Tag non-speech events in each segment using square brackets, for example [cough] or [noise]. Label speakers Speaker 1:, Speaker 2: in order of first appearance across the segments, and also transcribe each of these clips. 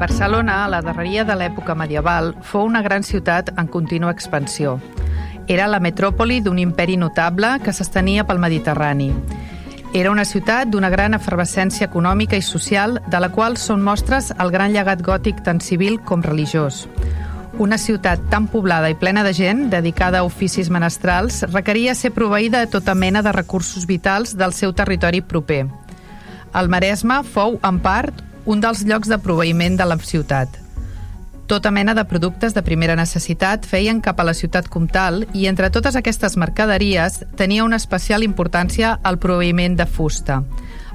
Speaker 1: Barcelona, a la darreria de l'època medieval, fou una gran ciutat en contínua expansió. Era la metròpoli d'un imperi notable que s'estenia pel Mediterrani. Era una ciutat d'una gran efervescència econòmica i social, de la qual són mostres el gran llegat gòtic tant civil com religiós. Una ciutat tan poblada i plena de gent, dedicada a oficis menestrals, requeria ser proveïda de tota mena de recursos vitals del seu territori proper. El Maresme fou, en part, un dels llocs de proveïment de la ciutat. Tota mena de productes de primera necessitat feien cap a la ciutat comtal i entre totes aquestes mercaderies tenia una especial importància el proveïment de fusta.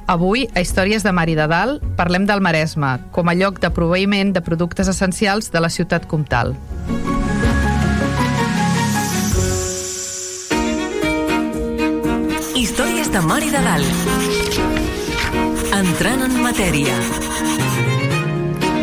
Speaker 1: Avui, a Històries de Mar i de Dalt, parlem del Maresme, com a lloc de proveïment de productes essencials de la ciutat comtal.
Speaker 2: Històries de Mar i de Dalt. Entrant en matèria.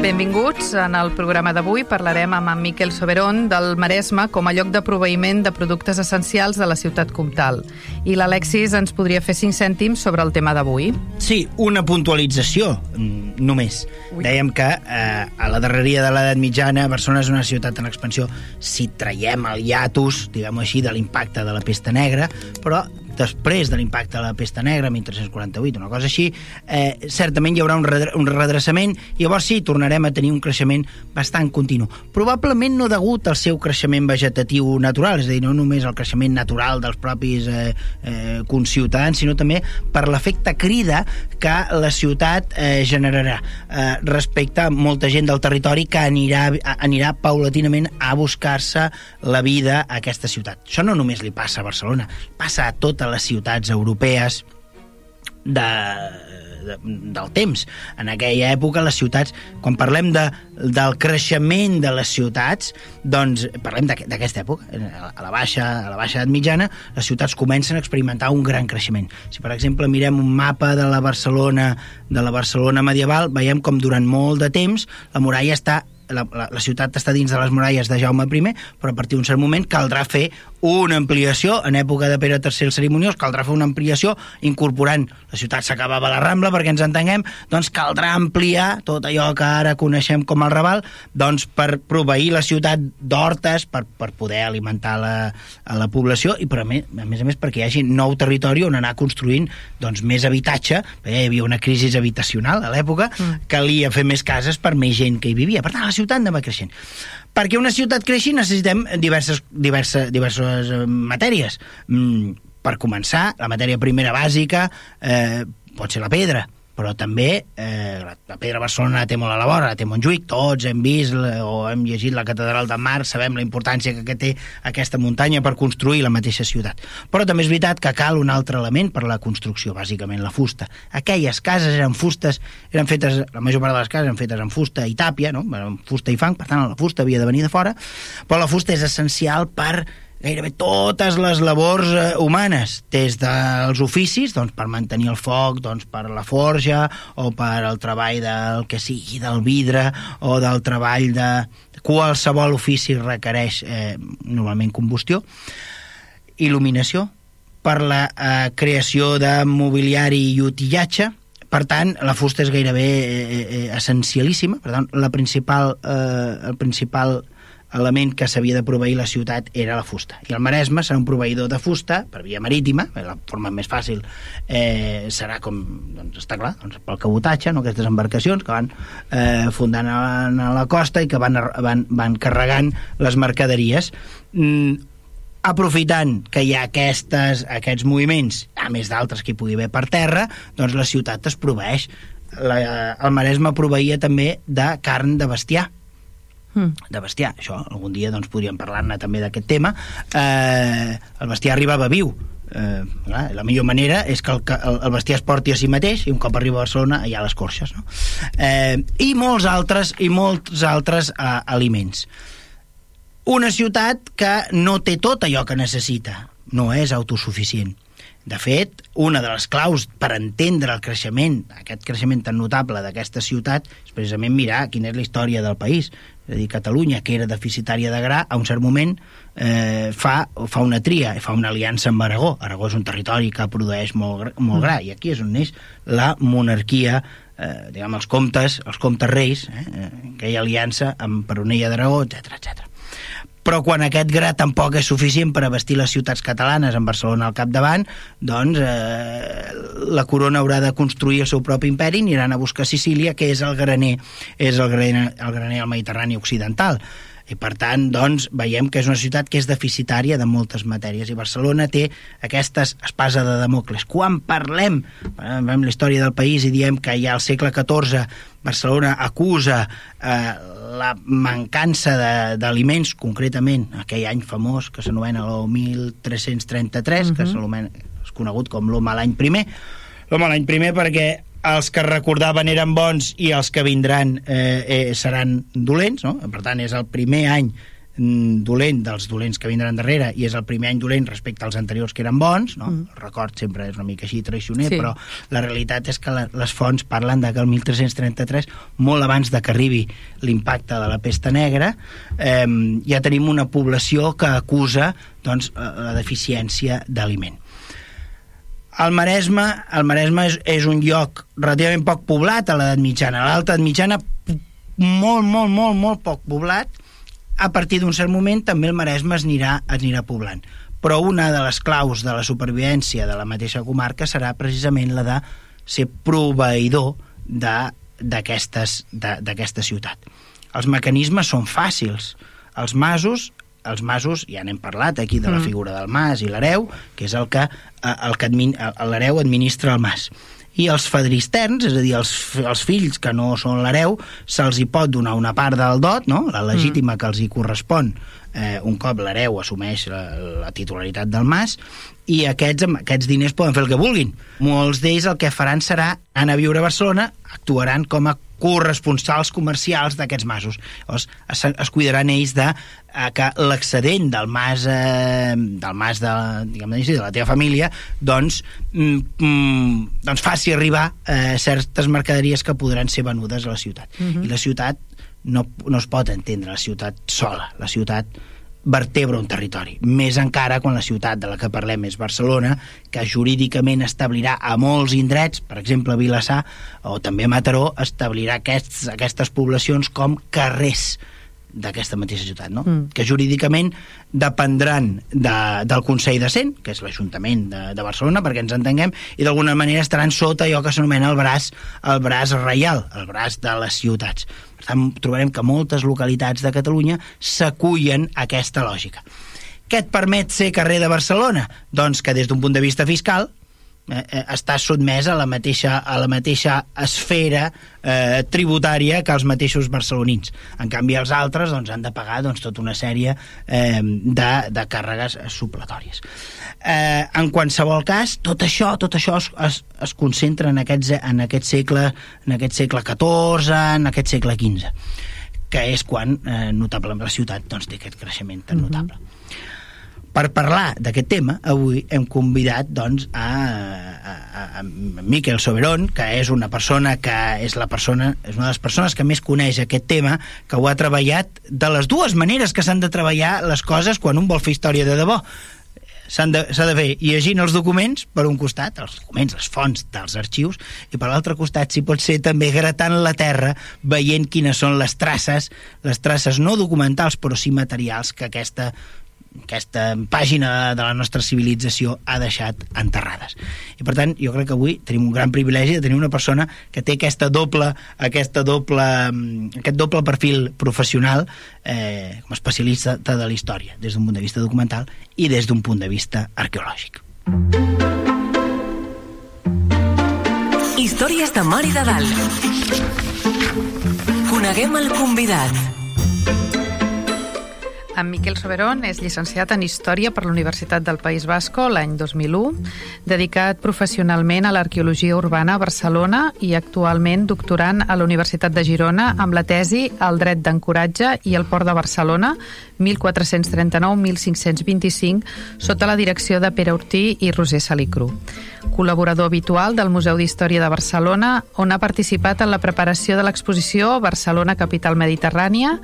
Speaker 1: Benvinguts. En el programa d'avui parlarem amb en Miquel Soberón del Maresme com a lloc de proveïment de productes essencials de la ciutat comtal. I l'Alexis ens podria fer cinc cèntims sobre el tema d'avui.
Speaker 3: Sí, una puntualització, mm, només.
Speaker 1: Ui.
Speaker 3: Dèiem que eh, a la darreria de l'edat mitjana Barcelona és una ciutat en expansió si traiem el hiatus, diguem-ho així, de l'impacte de la pesta negra, però després de l'impacte de la pesta negra, 1348, una cosa així, eh, certament hi haurà un, redre un redreçament i llavors sí, tornarem a tenir un creixement bastant continu. Probablement no degut al seu creixement vegetatiu natural, és a dir, no només el creixement natural dels propis eh, eh, conciutadans, sinó també per l'efecte crida que la ciutat eh, generarà eh, respecte a molta gent del territori que anirà, anirà paulatinament a buscar-se la vida a aquesta ciutat. Això no només li passa a Barcelona, passa a totes les ciutats europees de, de, del temps. En aquella època, les ciutats, quan parlem de, del creixement de les ciutats, doncs parlem d'aqu- d'aquesta època. A la, baixa, a la baixa edat mitjana, les ciutats comencen a experimentar un gran creixement. Si, per exemple, mirem un mapa de la Barcelona de la Barcelona medieval, veiem com durant molt de temps la muralla està la, la, la ciutat està dins de les muralles de Jaume I, però a partir d'un cert moment caldrà fer una ampliació, en època de Pere III el Cerimoniós, caldrà fer una ampliació incorporant, la ciutat s'acabava la Rambla, perquè ens entenguem, doncs caldrà ampliar tot allò que ara coneixem com el Raval, doncs per proveir la ciutat d'hortes, per, per poder alimentar la, a la població, i per a, més, a més a més perquè hi hagi nou territori on anar construint doncs, més habitatge, perquè hi havia una crisi habitacional a l'època, mm. calia fer més cases per més gent que hi vivia. Per tant, la ciutat anava creixent. Perquè una ciutat creixi necessitem diverses, diverses, diverses eh, matèries. Mm, per començar, la matèria primera bàsica eh, pot ser la pedra, però també eh, la, pedra Barcelona té molt a la vora, té Montjuïc, tots hem vist o hem llegit la catedral de Mar, sabem la importància que té aquesta muntanya per construir la mateixa ciutat. Però també és veritat que cal un altre element per a la construcció, bàsicament la fusta. Aquelles cases eren fustes, eren fetes, la major part de les cases eren fetes amb fusta i tàpia, no? amb fusta i fang, per tant la fusta havia de venir de fora, però la fusta és essencial per gairebé totes les labors eh, humanes, des dels oficis, doncs per mantenir el foc, doncs per la forja, o per el treball del que sigui, del vidre, o del treball de qualsevol ofici requereix eh, normalment combustió. Il·luminació, per la eh, creació de mobiliari i utillatge, per tant, la fusta és gairebé eh, eh, essencialíssima, per tant, la principal, eh, el principal element que s'havia de proveir la ciutat era la fusta. I el Maresme serà un proveïdor de fusta per via marítima, eh, la forma més fàcil eh, serà com, doncs està clar, doncs pel cabotatge, no? aquestes embarcacions que van eh, fundant a, a la costa i que van, van, van carregant les mercaderies. Mm, aprofitant que hi ha aquestes, aquests moviments, a més d'altres que hi pugui haver per terra, doncs la ciutat es proveeix. La, el Maresme proveïa també de carn de bestiar,
Speaker 1: Mm.
Speaker 3: de bestiar. Això, algun dia doncs, podríem parlar-ne també d'aquest tema. Eh, el bestiar arribava viu. eh, la millor manera és que el, el, el bestiar es porti a si mateix i un cop arriba a Barcelona hi ha les corxes no? eh, i molts altres i molts altres eh, aliments una ciutat que no té tot allò que necessita no és autosuficient de fet, una de les claus per entendre el creixement, aquest creixement tan notable d'aquesta ciutat, és precisament mirar quina és la història del país. És a dir, Catalunya, que era deficitària de gra, a un cert moment eh, fa, fa una tria, fa una aliança amb Aragó. Aragó és un territori que produeix molt, molt gra, i aquí és on neix la monarquia eh, diguem, els comtes, els comtes reis, eh, aquella aliança amb Peronella d'Aragó, etc etc però quan aquest gra tampoc és suficient per abastir les ciutats catalanes amb Barcelona al capdavant, doncs eh, la corona haurà de construir el seu propi imperi i aniran a buscar Sicília, que és el graner, és el graner, el graner al Mediterrani occidental. I per tant, doncs, veiem que és una ciutat que és deficitària de moltes matèries i Barcelona té aquesta espasa de Damocles. Quan parlem, veiem la història del país i diem que ja al segle XIV Barcelona acusa eh, la mancança d'aliments, concretament aquell any famós que s'anomena el 1333, uh -huh. que és conegut com l'home l'any primer, l'home l'any primer perquè els que recordaven eren bons i els que vindran eh, eh, seran dolents, no? per tant és el primer any Mm, dolent dels dolents que vindran darrere i és el primer any dolent respecte als anteriors que eren bons, no? Mm. el record sempre és una mica així traicioner, sí. però la realitat és que la, les fonts parlen de que el 1333, molt abans de que arribi l'impacte de la pesta negra, eh, ja tenim una població que acusa doncs, eh, la deficiència d'aliment. El Maresme, el Maresme és, és un lloc relativament poc poblat a l'edat mitjana. A l'alta mitjana, molt, molt, molt, molt poc poblat, a partir d'un cert moment també el Maresme es anirà, es anirà poblant. Però una de les claus de la supervivència de la mateixa comarca serà precisament la de ser proveïdor d'aquesta ciutat. Els mecanismes són fàcils. Els masos els masos, ja n'hem parlat aquí de la mm. figura del mas i l'hereu, que és el que, eh, el que l'hereu administra el mas i els fadristerns, és a dir, els, els fills que no són l'hereu, se'ls hi pot donar una part del dot, no? la legítima mm. que els hi correspon eh, un cop l'hereu assumeix la, la titularitat del mas, i aquests, aquests diners poden fer el que vulguin. Molts d'ells el que faran serà anar a viure a Barcelona, actuaran com a corresponsals comercials d'aquests masos. Llavors, es, es cuidaran ells de eh, que l'excedent del mas, eh, del mas de, diguem així, de la teva família doncs, mm, mm, doncs faci arribar eh, certes mercaderies que podran ser venudes a la ciutat. Uh mhm. -huh. I la ciutat no, no es pot entendre la ciutat sola. La ciutat vertebra un territori. Més encara quan la ciutat de la que parlem és Barcelona, que jurídicament establirà a molts indrets, per exemple a Vilassar o també a Mataró, establirà aquests, aquestes poblacions com carrers d'aquesta mateixa ciutat, no? Mm. que jurídicament dependran de, del Consell de Cent, que és l'Ajuntament de, de Barcelona, perquè ens entenguem, i d'alguna manera estaran sota allò que s'anomena el braç, el braç reial, el braç de les ciutats. Per tant, trobarem que moltes localitats de Catalunya s'acullen a aquesta lògica. Què et permet ser carrer de Barcelona? Doncs que des d'un punt de vista fiscal eh, eh, està sotmès a la mateixa, a la mateixa esfera eh, tributària que els mateixos barcelonins. En canvi, els altres doncs, han de pagar doncs, tota una sèrie eh, de, de càrregues supletòries. Eh, en qualsevol cas, tot això, tot això es, es, es concentra en aquest, en aquest segle en aquest segle XIV, en aquest segle XV que és quan eh, notable la ciutat doncs, té aquest creixement tan notable. Mm -hmm. Per parlar d'aquest tema, avui hem convidat doncs, a, a, a Miquel Soberon, que és una persona que és la persona és una de les persones que més coneix aquest tema, que ho ha treballat de les dues maneres que s'han de treballar les coses quan un vol fer història de debò. S'ha de, de fer llegint els documents, per un costat, els documents, les fonts dels arxius, i per l'altre costat, si pot ser, també gratant la terra, veient quines són les traces, les traces no documentals, però sí materials que aquesta aquesta pàgina de la nostra civilització ha deixat enterrades. I per tant, jo crec que avui tenim un gran privilegi de tenir una persona que té aquesta doble, aquesta doble, mm, aquest doble perfil professional eh, com a especialista de la història, des d'un punt de vista documental i des d'un punt de vista arqueològic.
Speaker 2: Històries de Mar i de Dalt. Coneguem el convidat.
Speaker 1: En Miquel Soberón és llicenciat en Història per la Universitat del País Basco l'any 2001, dedicat professionalment a l'arqueologia urbana a Barcelona i actualment doctorant a la Universitat de Girona amb la tesi El dret d'ancoratge i el port de Barcelona 1439-1525 sota la direcció de Pere Ortí i Roser Salicru. Col·laborador habitual del Museu d'Història de Barcelona, on ha participat en la preparació de l'exposició Barcelona Capital Mediterrània,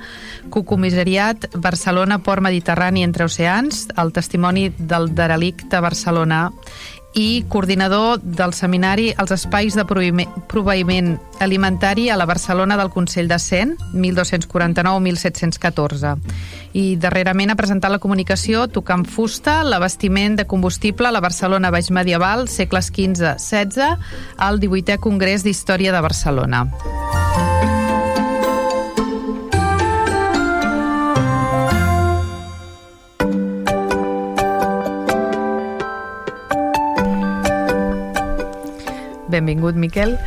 Speaker 1: cocomissariat Barcelona Port Mediterrani entre oceans, el testimoni del derelicte Barcelona i coordinador del seminari Els espais de proveïment alimentari a la Barcelona del Consell de Cent, 1249-1714. I darrerament ha presentat la comunicació tocant fusta, l'abastiment de combustible a la Barcelona baix medieval, segles XV-XVI, al 18è Congrés d'Història de Barcelona. Benvingut, Miquel.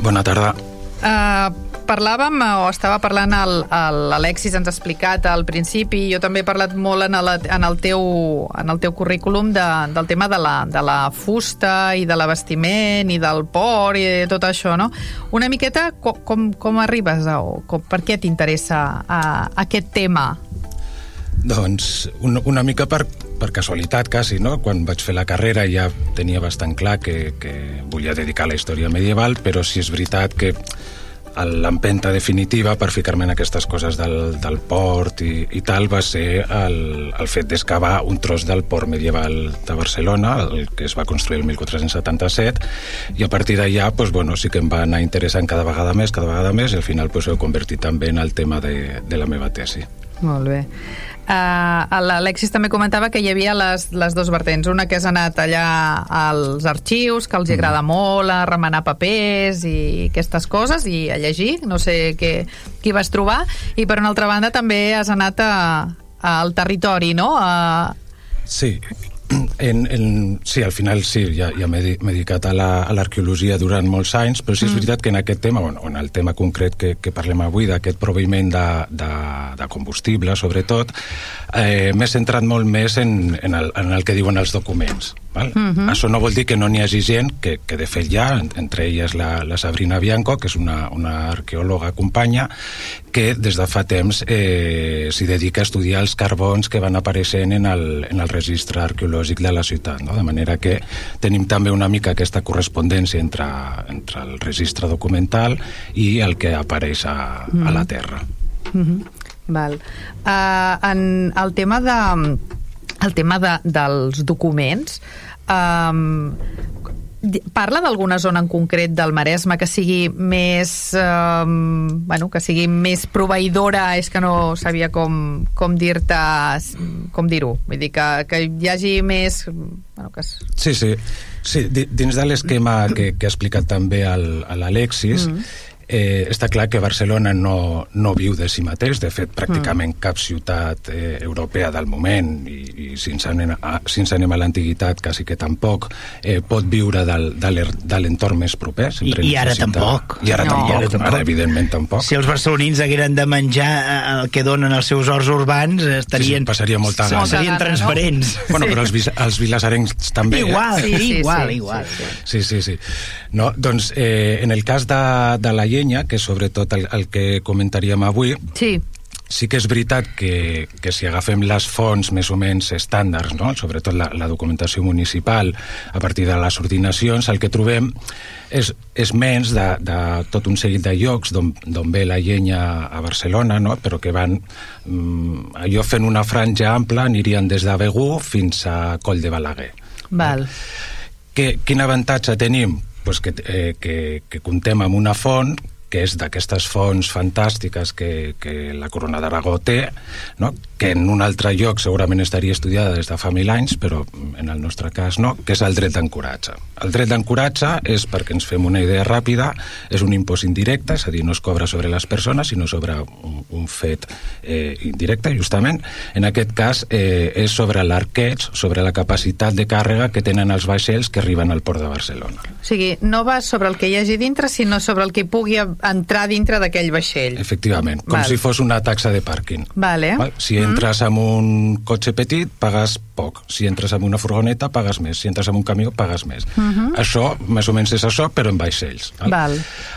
Speaker 4: Bona tarda.
Speaker 1: Uh, parlàvem, o estava parlant l'Alexis, ens ha explicat al principi, jo també he parlat molt en el, en el, teu, en el teu currículum de, del tema de la, de la fusta i de l'abastiment i del port i de tot això, no? Una miqueta, com, com, com arribes a, o com, per què t'interessa aquest tema?
Speaker 4: Doncs una, una mica per, per casualitat, quasi, no? Quan vaig fer la carrera ja tenia bastant clar que, que volia dedicar a la història medieval, però sí és veritat que l'empenta definitiva per ficar-me en aquestes coses del, del port i, i tal va ser el, el fet d'excavar un tros del port medieval de Barcelona, el que es va construir el 1477, i a partir d'allà pues, bueno, sí que em va anar interessant cada vegada més, cada vegada més, i al final pues, ho he convertit també en el tema de, de la meva tesi.
Speaker 1: Molt bé. Uh, L'Alexis també comentava que hi havia les, les dos vertents. Una que has anat allà als arxius, que els mm. agrada molt a remenar papers i aquestes coses, i a llegir, no sé què, qui vas trobar, i per una altra banda també has anat a, al territori, no? A...
Speaker 4: Sí, [clears throat] en, en, sí, al final sí, ja, ja m'he dedicat a l'arqueologia la, durant molts anys, però sí és mm. veritat que en aquest tema, bueno, en el tema concret que, que parlem avui, d'aquest proveïment de, de, de combustible, sobretot, eh, m'he centrat molt més en, en, el, en el que diuen els documents. Val? Uh mhm. -huh. Això no vol dir que no n'hi hagi gent, que, que de fet ja, entre elles la, la Sabrina Bianco, que és una, una arqueòloga companya, que des de fa temps eh, s'hi dedica a estudiar els carbons que van apareixent en el, en el registre arqueològic de la ciutat. No? De manera que tenim també una mica aquesta correspondència entre, entre el registre documental i el que apareix a, uh -huh. a la mhm. Terra.
Speaker 1: Uh -huh. Val. Uh, en el tema de el tema de, dels documents um, parla d'alguna zona en concret del Maresme que sigui més um, bueno, que sigui més proveïdora? És que no sabia com, com dir-te com dir-ho. Vull dir que, que hi hagi més bueno, que es...
Speaker 4: sí, sí, sí dins de l'esquema que, que ha explicat també l'Alexis mm. -hmm Eh, està clar que Barcelona no, no viu de si mateix, de fet, pràcticament mm. cap ciutat eh, europea del moment, i, i si, ens anem a, si ens anem a l'antiguitat, quasi que tampoc, eh, pot viure del, de l'entorn més proper.
Speaker 3: I, I ara tampoc.
Speaker 4: I ara, no. tampoc, ara tampoc, ara evidentment tampoc.
Speaker 3: Si els barcelonins hagueren de menjar eh, el que donen els seus horts urbans, estarien...
Speaker 4: Sí, passaria molta gana.
Speaker 3: Serien transparents.
Speaker 4: No? [laughs] Bueno, però els, els vilasarencs també.
Speaker 3: Igual, eh? sí, igual, sí, igual.
Speaker 4: Sí, sí, sí. No, doncs, eh, en el cas de, de la llenya, que és sobretot el, el que comentaríem avui,
Speaker 1: sí.
Speaker 4: Sí que és veritat que, que si agafem les fonts més o menys estàndards, no? sobretot la, la documentació municipal, a partir de les ordinacions, el que trobem és, és menys de, de tot un seguit de llocs d'on ve la llenya a Barcelona, no? però que van mm, allò fent una franja ampla, anirien des de Begú fins a Coll de Balaguer.
Speaker 1: Val.
Speaker 4: Que, quin avantatge tenim? Pues que, eh, que, que comptem amb una font que és d'aquestes fonts fantàstiques que, que la Corona d'Aragó té, no? que en un altre lloc segurament estaria estudiada des de fa mil anys, però en el nostre cas no, que és el dret d'ancoratge. El dret d'ancoratge és, perquè ens fem una idea ràpida, és un impost indirecte, és a dir, no es cobra sobre les persones, sinó sobre un, un fet eh, indirecte, justament. En aquest cas eh, és sobre l'arqueig, sobre la capacitat de càrrega que tenen els vaixells que arriben al port de Barcelona.
Speaker 1: O sigui, no va sobre el que hi hagi dintre, sinó sobre el que pugui entrar dintre d'aquell vaixell.
Speaker 4: Efectivament, com
Speaker 1: Val.
Speaker 4: si fos una taxa de pàrquing.
Speaker 1: Vale.
Speaker 4: Val? Si entres amb un cotxe petit, pagues poc. Si entres amb una furgoneta, pagues més. Si entres amb un camió, pagues més. Això, més o menys, és això, però en vaixells.
Speaker 1: Val.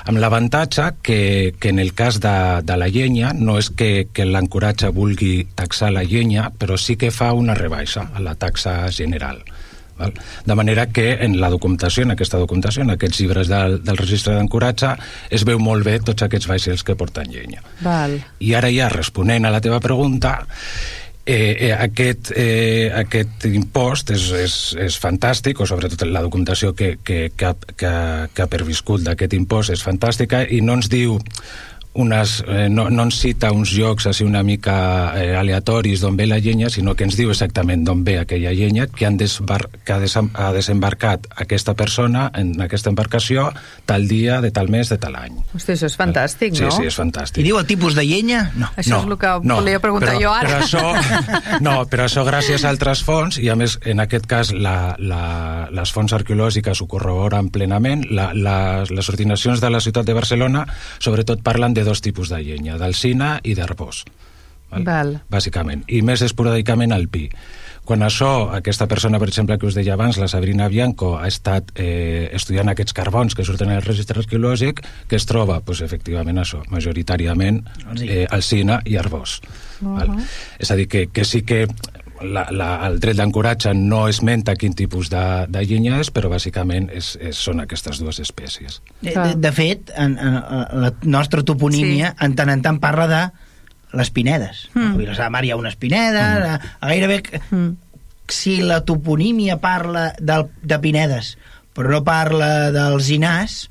Speaker 4: Amb l'avantatge que, que en el cas de, de la llenya no és que, que l'ancoratge vulgui taxar la llenya, però sí que fa una rebaixa a la taxa general. Val? De manera que en la documentació, en aquesta documentació, en aquests llibres del, del registre d'ancoratge, es veu molt bé tots aquests vaixells que porten llenya.
Speaker 1: Val.
Speaker 4: I ara ja, responent a la teva pregunta, eh, eh, aquest, eh, aquest impost és, és, és fantàstic, o sobretot la documentació que, que, que, ha, que, ha, que ha perviscut d'aquest impost és fantàstica i no ens diu unes, eh, no, no ens cita uns llocs així una mica eh, aleatoris d'on ve la llenya, sinó que ens diu exactament d'on ve aquella llenya, que, han desbar que ha, desem ha desembarcat aquesta persona en aquesta embarcació tal dia, de tal mes, de tal any.
Speaker 1: Hosti, això és fantàstic,
Speaker 4: sí,
Speaker 1: no?
Speaker 4: Sí, és fantàstic.
Speaker 3: I diu el tipus de llenya? No.
Speaker 1: Això és el que volia preguntar
Speaker 4: però,
Speaker 1: jo ara.
Speaker 4: Però això, [laughs] no, però això gràcies a altres fonts, i a més, en aquest cas, la, la, les fonts arqueològiques ho corroboren plenament, la, la, les ordinacions de la ciutat de Barcelona sobretot parlen de dos tipus de llenya, d'alcina i d'arbós.
Speaker 1: Val.
Speaker 4: Bàsicament. I més esporàdicament al pi. Quan això, aquesta persona, per exemple, que us deia abans, la Sabrina Bianco, ha estat eh, estudiant aquests carbons que surten en el registre arqueològic, que es troba, pues, efectivament, això, majoritàriament eh, alcina i arbós. Uh -huh. val? És a dir, que, que sí que la, la, el dret d'ancoratge no esmenta quin tipus de, de llenya és, però bàsicament és, és, són aquestes dues espècies.
Speaker 3: De, de, de fet, en, en, en la nostra toponímia, sí. en tant en tant parla de les pinedes. Mm. A Vilassar de Mar hi ha unes pinedes, mm. a, a gairebé... Mm. Si la toponímia parla del, de pinedes, però no parla dels inars,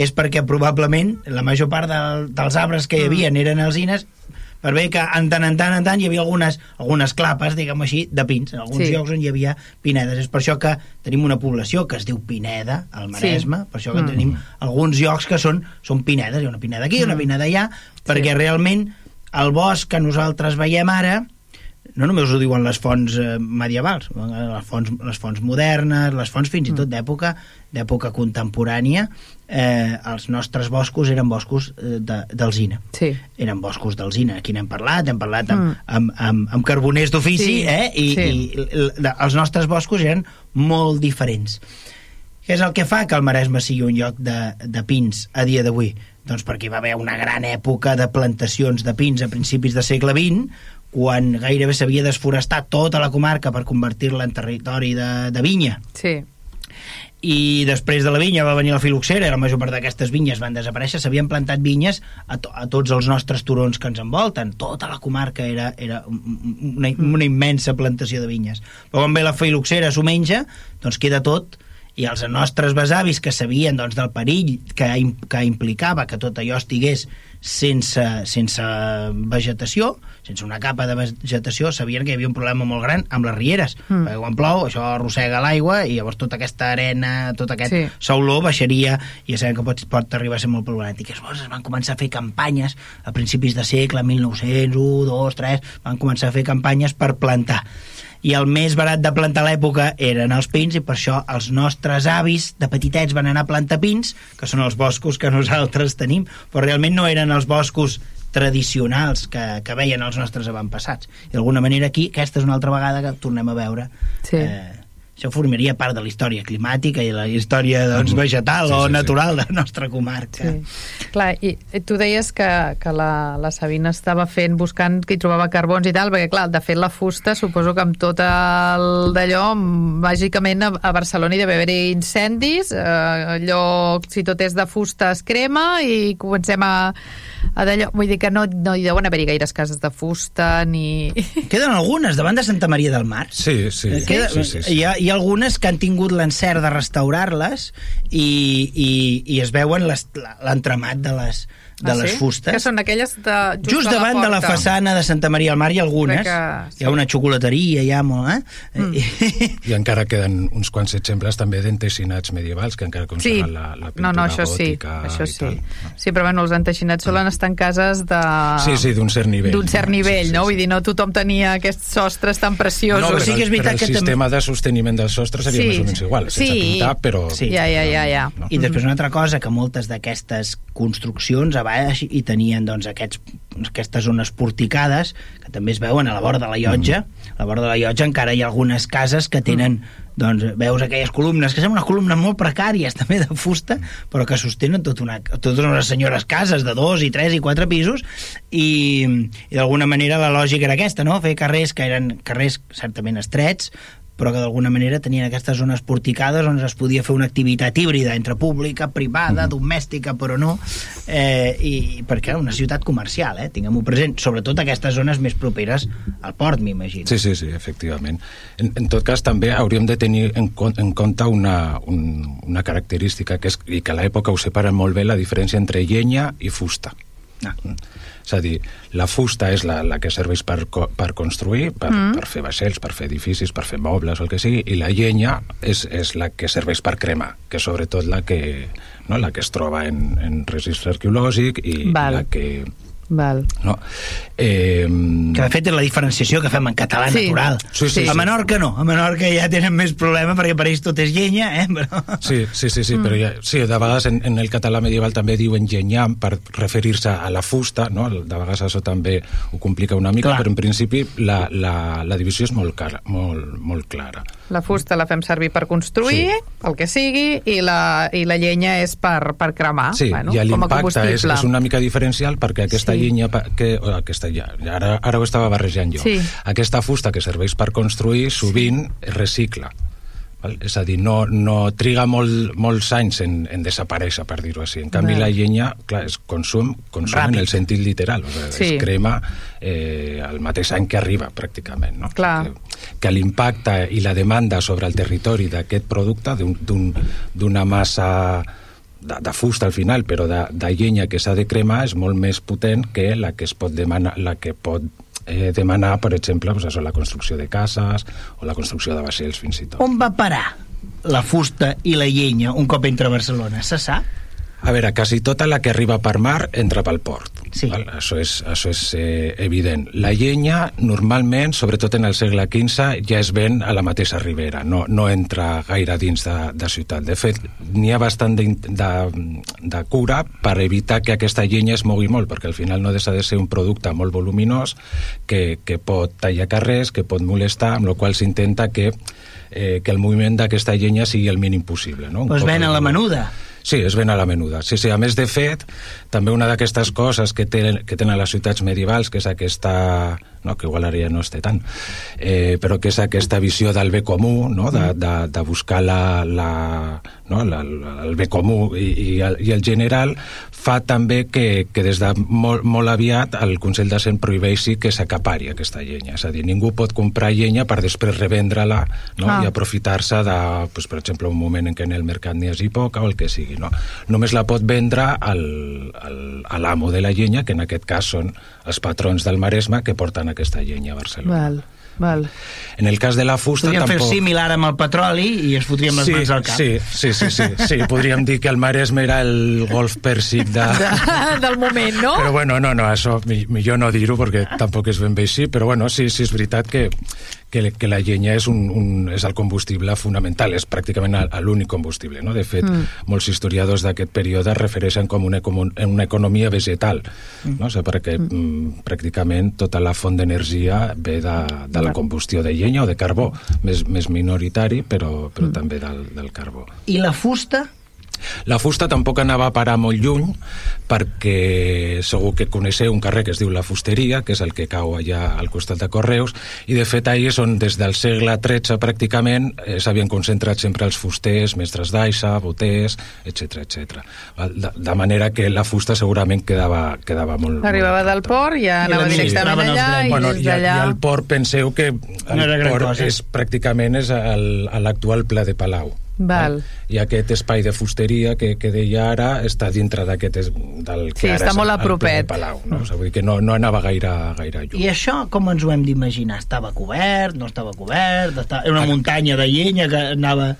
Speaker 3: és perquè probablement la major part del, dels arbres que hi havia eren alzines per bé que en tant en tant en tant hi havia algunes, algunes clapes, diguem així, de pins, en alguns
Speaker 1: Sí.
Speaker 3: sí. llocs on hi havia pinedes. És per això que tenim una població que es diu Pineda, al Maresme,
Speaker 1: Sí.
Speaker 3: per això que
Speaker 1: Mm.
Speaker 3: tenim alguns llocs que són, són pinedes, hi ha una pineda aquí, una pineda allà, perquè realment el bosc que nosaltres veiem ara no només ho diuen les fonts eh, medievals, les fonts, les fonts modernes, les fonts fins i tot d'època d'època contemporània, eh, els nostres boscos eren boscos eh, de- d'alzina.
Speaker 1: Sí.
Speaker 3: Eren boscos d'alzina. Aquí n'hem parlat, hem parlat amb,
Speaker 1: Mm.
Speaker 3: amb, amb, amb carboners d'ofici,
Speaker 1: Sí,
Speaker 3: eh? I,
Speaker 1: sí.
Speaker 3: i l- els nostres boscos eren molt diferents. Què és el que fa que el Maresme sigui un lloc de, de pins a dia d'avui? Doncs perquè hi va haver una gran època de plantacions de pins a principis del segle XX, quan gairebé s'havia desforestat tota la comarca per convertir-la en territori de, de vinya
Speaker 1: Sí.
Speaker 3: I després de la vinya va venir la filoxera i la major part d'aquestes vinyes van desaparèixer. S'havien plantat vinyes a, to a tots els nostres turons que ens envolten. Tota la comarca era, era un- una, una immensa plantació de vinyes. Però quan ve la filoxera s'ho menja doncs queda tot i els nostres besavis que sabien doncs, del perill que, que implicava que tot allò estigués sense, sense vegetació, sense una capa de vegetació, sabien que hi havia un problema molt gran amb les rieres,
Speaker 1: Mm.
Speaker 3: perquè quan plou això arrossega l'aigua i llavors tota aquesta arena, tot aquest
Speaker 1: Sí.
Speaker 3: sauló baixaria i ja sabem que pot, pot arribar a ser molt problemàtic. Llavors es van començar a fer campanyes a principis de segle, 1901, 2, 3, van començar a fer campanyes per plantar i el més barat de plantar a l'època eren els pins i per això els nostres avis de petitets van anar a plantar pins que són els boscos que nosaltres tenim però realment no eren els boscos tradicionals que, que veien els nostres avantpassats i d'alguna manera aquí aquesta és una altra vegada que tornem a veure
Speaker 1: Sí.
Speaker 3: eh, això formaria part de la història climàtica i la història doncs, vegetal
Speaker 4: Sí,
Speaker 3: o
Speaker 4: sí, sí.
Speaker 3: natural de la nostra comarca
Speaker 1: Sí. Clar, i i tu deies que, que la, la Sabina estava fent, buscant que hi trobava carbons i tal, perquè clar, de fet la fusta, suposo que amb tot el d'allò, màgicament a, a Barcelona hi deve haver incendis, eh, allò, si tot és de fusta es crema i comencem a, a d'allò, vull dir que no, no hi deuen haver-hi gaires cases de fusta ni...
Speaker 3: queden algunes davant de Santa Maria del Mar
Speaker 4: Sí, sí.
Speaker 3: Queda,
Speaker 4: sí, sí, sí.
Speaker 3: Hi, ha, hi ha algunes que han tingut l'encert de restaurar-les i, i, i es veuen l'entramat de les, de
Speaker 1: Ah,
Speaker 3: les
Speaker 1: sí?
Speaker 3: fustes.
Speaker 1: Que són aquelles de, just,
Speaker 3: Just davant
Speaker 1: la
Speaker 3: de la façana de Santa Maria al Mar hi ha algunes.
Speaker 1: Que sí.
Speaker 3: Hi ha una xocolateria, hi ha molt, eh? Mm.
Speaker 4: I encara queden uns quants exemples també d'entesinats medievals que encara
Speaker 1: Sí,
Speaker 4: conserven la, la pintura
Speaker 1: no, no, això sí, això sí.
Speaker 4: tal.
Speaker 1: Sí, però bueno, els enteixinats solen estar en cases de...
Speaker 4: Sí, sí, d'un cert nivell.
Speaker 1: D'un cert
Speaker 4: no?
Speaker 1: nivell,
Speaker 4: Sí, sí,
Speaker 1: no?
Speaker 4: sí.
Speaker 1: Vull dir, no tothom tenia aquests sostres tan preciosos.
Speaker 3: No, però sí que és veritat
Speaker 4: però
Speaker 3: que
Speaker 4: el
Speaker 3: també-
Speaker 4: sistema de sosteniment del sostre seria
Speaker 1: Sí,
Speaker 4: més o menys igual, sense
Speaker 1: sí.
Speaker 4: pintar, però...
Speaker 3: Sí.
Speaker 1: Ja, ja, ja, ja.
Speaker 4: No?
Speaker 3: I després una altra cosa, que moltes d'aquestes construccions a baix hi tenien doncs, aquests, aquestes zones porticades que també es veuen a la vora de la llotja. A la vora de la llotja encara hi ha algunes cases que tenen doncs, veus aquelles columnes, que semblen unes columnes molt precàries, també de fusta, però que sostenen tot una, totes unes senyores cases de dos i tres i quatre pisos, i, i d'alguna manera la lògica era aquesta, no? Fer carrers que eren carrers certament estrets, però que d'alguna manera tenien aquestes zones porticades on es podia fer una activitat híbrida entre pública, privada, domèstica, però no, eh, i perquè era una ciutat comercial, eh? tinguem-ho present, sobretot aquestes zones més properes al port, m'imagino.
Speaker 4: Sí, sí, sí, efectivament. En, en tot cas, també hauríem de tenir en, en compte una, un, una característica que és, i que a l'època ho separa molt bé la diferència entre llenya i fusta.
Speaker 3: Ah.
Speaker 4: És a dir, la fusta és la, la que serveix per, per construir, per, mm. per fer vaixells, per fer edificis, per fer mobles, el que sigui, i la llenya és, és la que serveix per cremar, que sobretot la que, no, la que es troba en, en registre arqueològic i
Speaker 1: Val.
Speaker 4: la que...
Speaker 1: Val.
Speaker 4: No? Eh,
Speaker 3: Que de fet és la diferenciació que fem en català
Speaker 1: Sí.
Speaker 3: natural.
Speaker 4: Sí, sí,
Speaker 3: a
Speaker 4: sí.
Speaker 3: Menorca no, a Menorca ja tenen més problema perquè per ells tot és llenya, eh? Però...
Speaker 4: Sí, sí, sí, sí mm. però ja, sí, de vegades en, en el català medieval també diuen llenyam per referir-se a la fusta, no? De vegades això també ho complica una mica,
Speaker 3: Clar.
Speaker 4: però en principi la, la, la divisió és molt, cara, molt, molt clara.
Speaker 1: La fusta la fem servir per construir,
Speaker 4: Sí.
Speaker 1: el que sigui, i la, i la llenya és per, per cremar,
Speaker 4: Sí,
Speaker 1: bueno,
Speaker 4: i l'impacte és, és una mica diferencial perquè aquesta
Speaker 1: Sí.
Speaker 4: Llenya, pa- que, o aquesta, ja, ara, ara ho estava barrejant jo,
Speaker 1: Sí.
Speaker 4: aquesta fusta que serveix per construir sovint es recicla. Val? És a dir, no, no triga molt, molts anys en, en desaparèixer, per dir-ho així. En canvi,
Speaker 1: Val.
Speaker 4: la llenya, clar, és consum, consum
Speaker 3: Ràpid.
Speaker 4: en el sentit literal. O sigui,
Speaker 1: Sí.
Speaker 4: Es crema eh, el mateix any que arriba, pràcticament. No?
Speaker 1: Clar.
Speaker 4: Que, que l'impacte i la demanda sobre el territori d'aquest producte, d'un- d'un- d'una massa de, de fusta al final, però de, de llenya que s'ha de cremar és molt més potent que la que es pot demanar, la que pot eh, demanar, per exemple, doncs això, la construcció de cases o la construcció de vaixells fins i tot.
Speaker 3: On va parar la fusta i la llenya un cop entra a Barcelona? Se sap?
Speaker 4: A veure, quasi tota la que arriba per mar entra pel port.
Speaker 3: Sí.
Speaker 4: Val? Això és, això és eh, evident. La llenya, normalment, sobretot en el segle XV, ja es ven a la mateixa ribera, no, no entra gaire dins de, de ciutat. De fet, n'hi ha bastant de, de, de cura per evitar que aquesta llenya es mogui molt, perquè al final no deixa de ser un producte molt voluminós que, que pot tallar carrers, que pot molestar, amb la qual s'intenta que, eh, que el moviment d'aquesta llenya sigui el mínim possible. No?
Speaker 3: Pues ven a la
Speaker 4: el-
Speaker 3: menuda.
Speaker 4: Sí, es ven a la menuda. Sí, sí, a més, de fet, també una d'aquestes coses que, tenen, que tenen les ciutats medievals, que és aquesta... No, que igual ara ja no es té tant, eh, però que és aquesta visió del bé comú, no? de, de, de buscar la, la, no? la, la, el bé comú i, i, el, i el general, fa també que, que des de molt, molt aviat el Consell de Cent prohibeixi que s'acapari aquesta llenya. És a dir, ningú pot comprar llenya per després revendre-la no?
Speaker 1: Ah.
Speaker 4: i aprofitar-se de, pues, per exemple, un moment en què en el mercat n'hi hagi poca o el que sigui. No? Només la pot vendre al, al, a l'amo de la llenya, que en aquest cas són els patrons del Maresme que porten aquesta llenya a Barcelona.
Speaker 1: Val, val.
Speaker 4: En el cas de la fusta
Speaker 3: Podríem fer
Speaker 4: tampoc...
Speaker 3: símil ara amb el petroli i ens fotríem les
Speaker 4: sí,
Speaker 3: mans al cap.
Speaker 4: Sí, sí, sí, sí, sí. [laughs] Podríem dir que el Maresme era el golf pèrsic de...
Speaker 1: De, del moment, no?
Speaker 4: Però bueno, no, no, això mi- millor no dir-ho perquè tampoc és ben bé així, però bueno, sí, sí és veritat que, que, que la llenya és, un, un, és el combustible fonamental, és pràcticament l'únic combustible, no? De fet, mm. molts historiadors d'aquest període es refereixen com una, com un, una economia vegetal, no? O sigui, perquè mm. pràcticament tota la font d'energia ve de, de la combustió de llenya o de carbó, més, més minoritari, però, però mm. també del, del carbó.
Speaker 3: I la fusta?
Speaker 4: La fusta tampoc anava a parar molt lluny perquè segur que coneixeu un carrer que es diu La Fusteria, que és el que cau allà al costat de Correus, i de fet ahir és on des del segle XIII pràcticament eh, s'havien concentrat sempre els fusters, mestres d'aixa, boters, etc etc. De, de manera que la fusta segurament quedava, quedava molt...
Speaker 1: Arribava
Speaker 4: molt
Speaker 1: del port, ja
Speaker 3: I
Speaker 1: anava directament
Speaker 3: l'administraven els
Speaker 1: allà i
Speaker 4: bueno,
Speaker 1: des
Speaker 4: i, i
Speaker 1: d'allà...
Speaker 4: el port penseu que el
Speaker 3: No
Speaker 4: port
Speaker 3: cosa.
Speaker 4: és pràcticament és l'actual pla de Palau
Speaker 1: Val.
Speaker 4: I aquest espai de fusteria que, que deia ara està dintre d'aquest es- del que
Speaker 1: Sí,
Speaker 4: ara
Speaker 1: està
Speaker 4: és
Speaker 1: molt a propet.
Speaker 4: Palau, no? O sigui, que no, no anava gaire, gaire lluny.
Speaker 3: I això com ens ho hem d'imaginar? Estava cobert, no estava cobert? Estava... Era una muntanya de llenya que anava,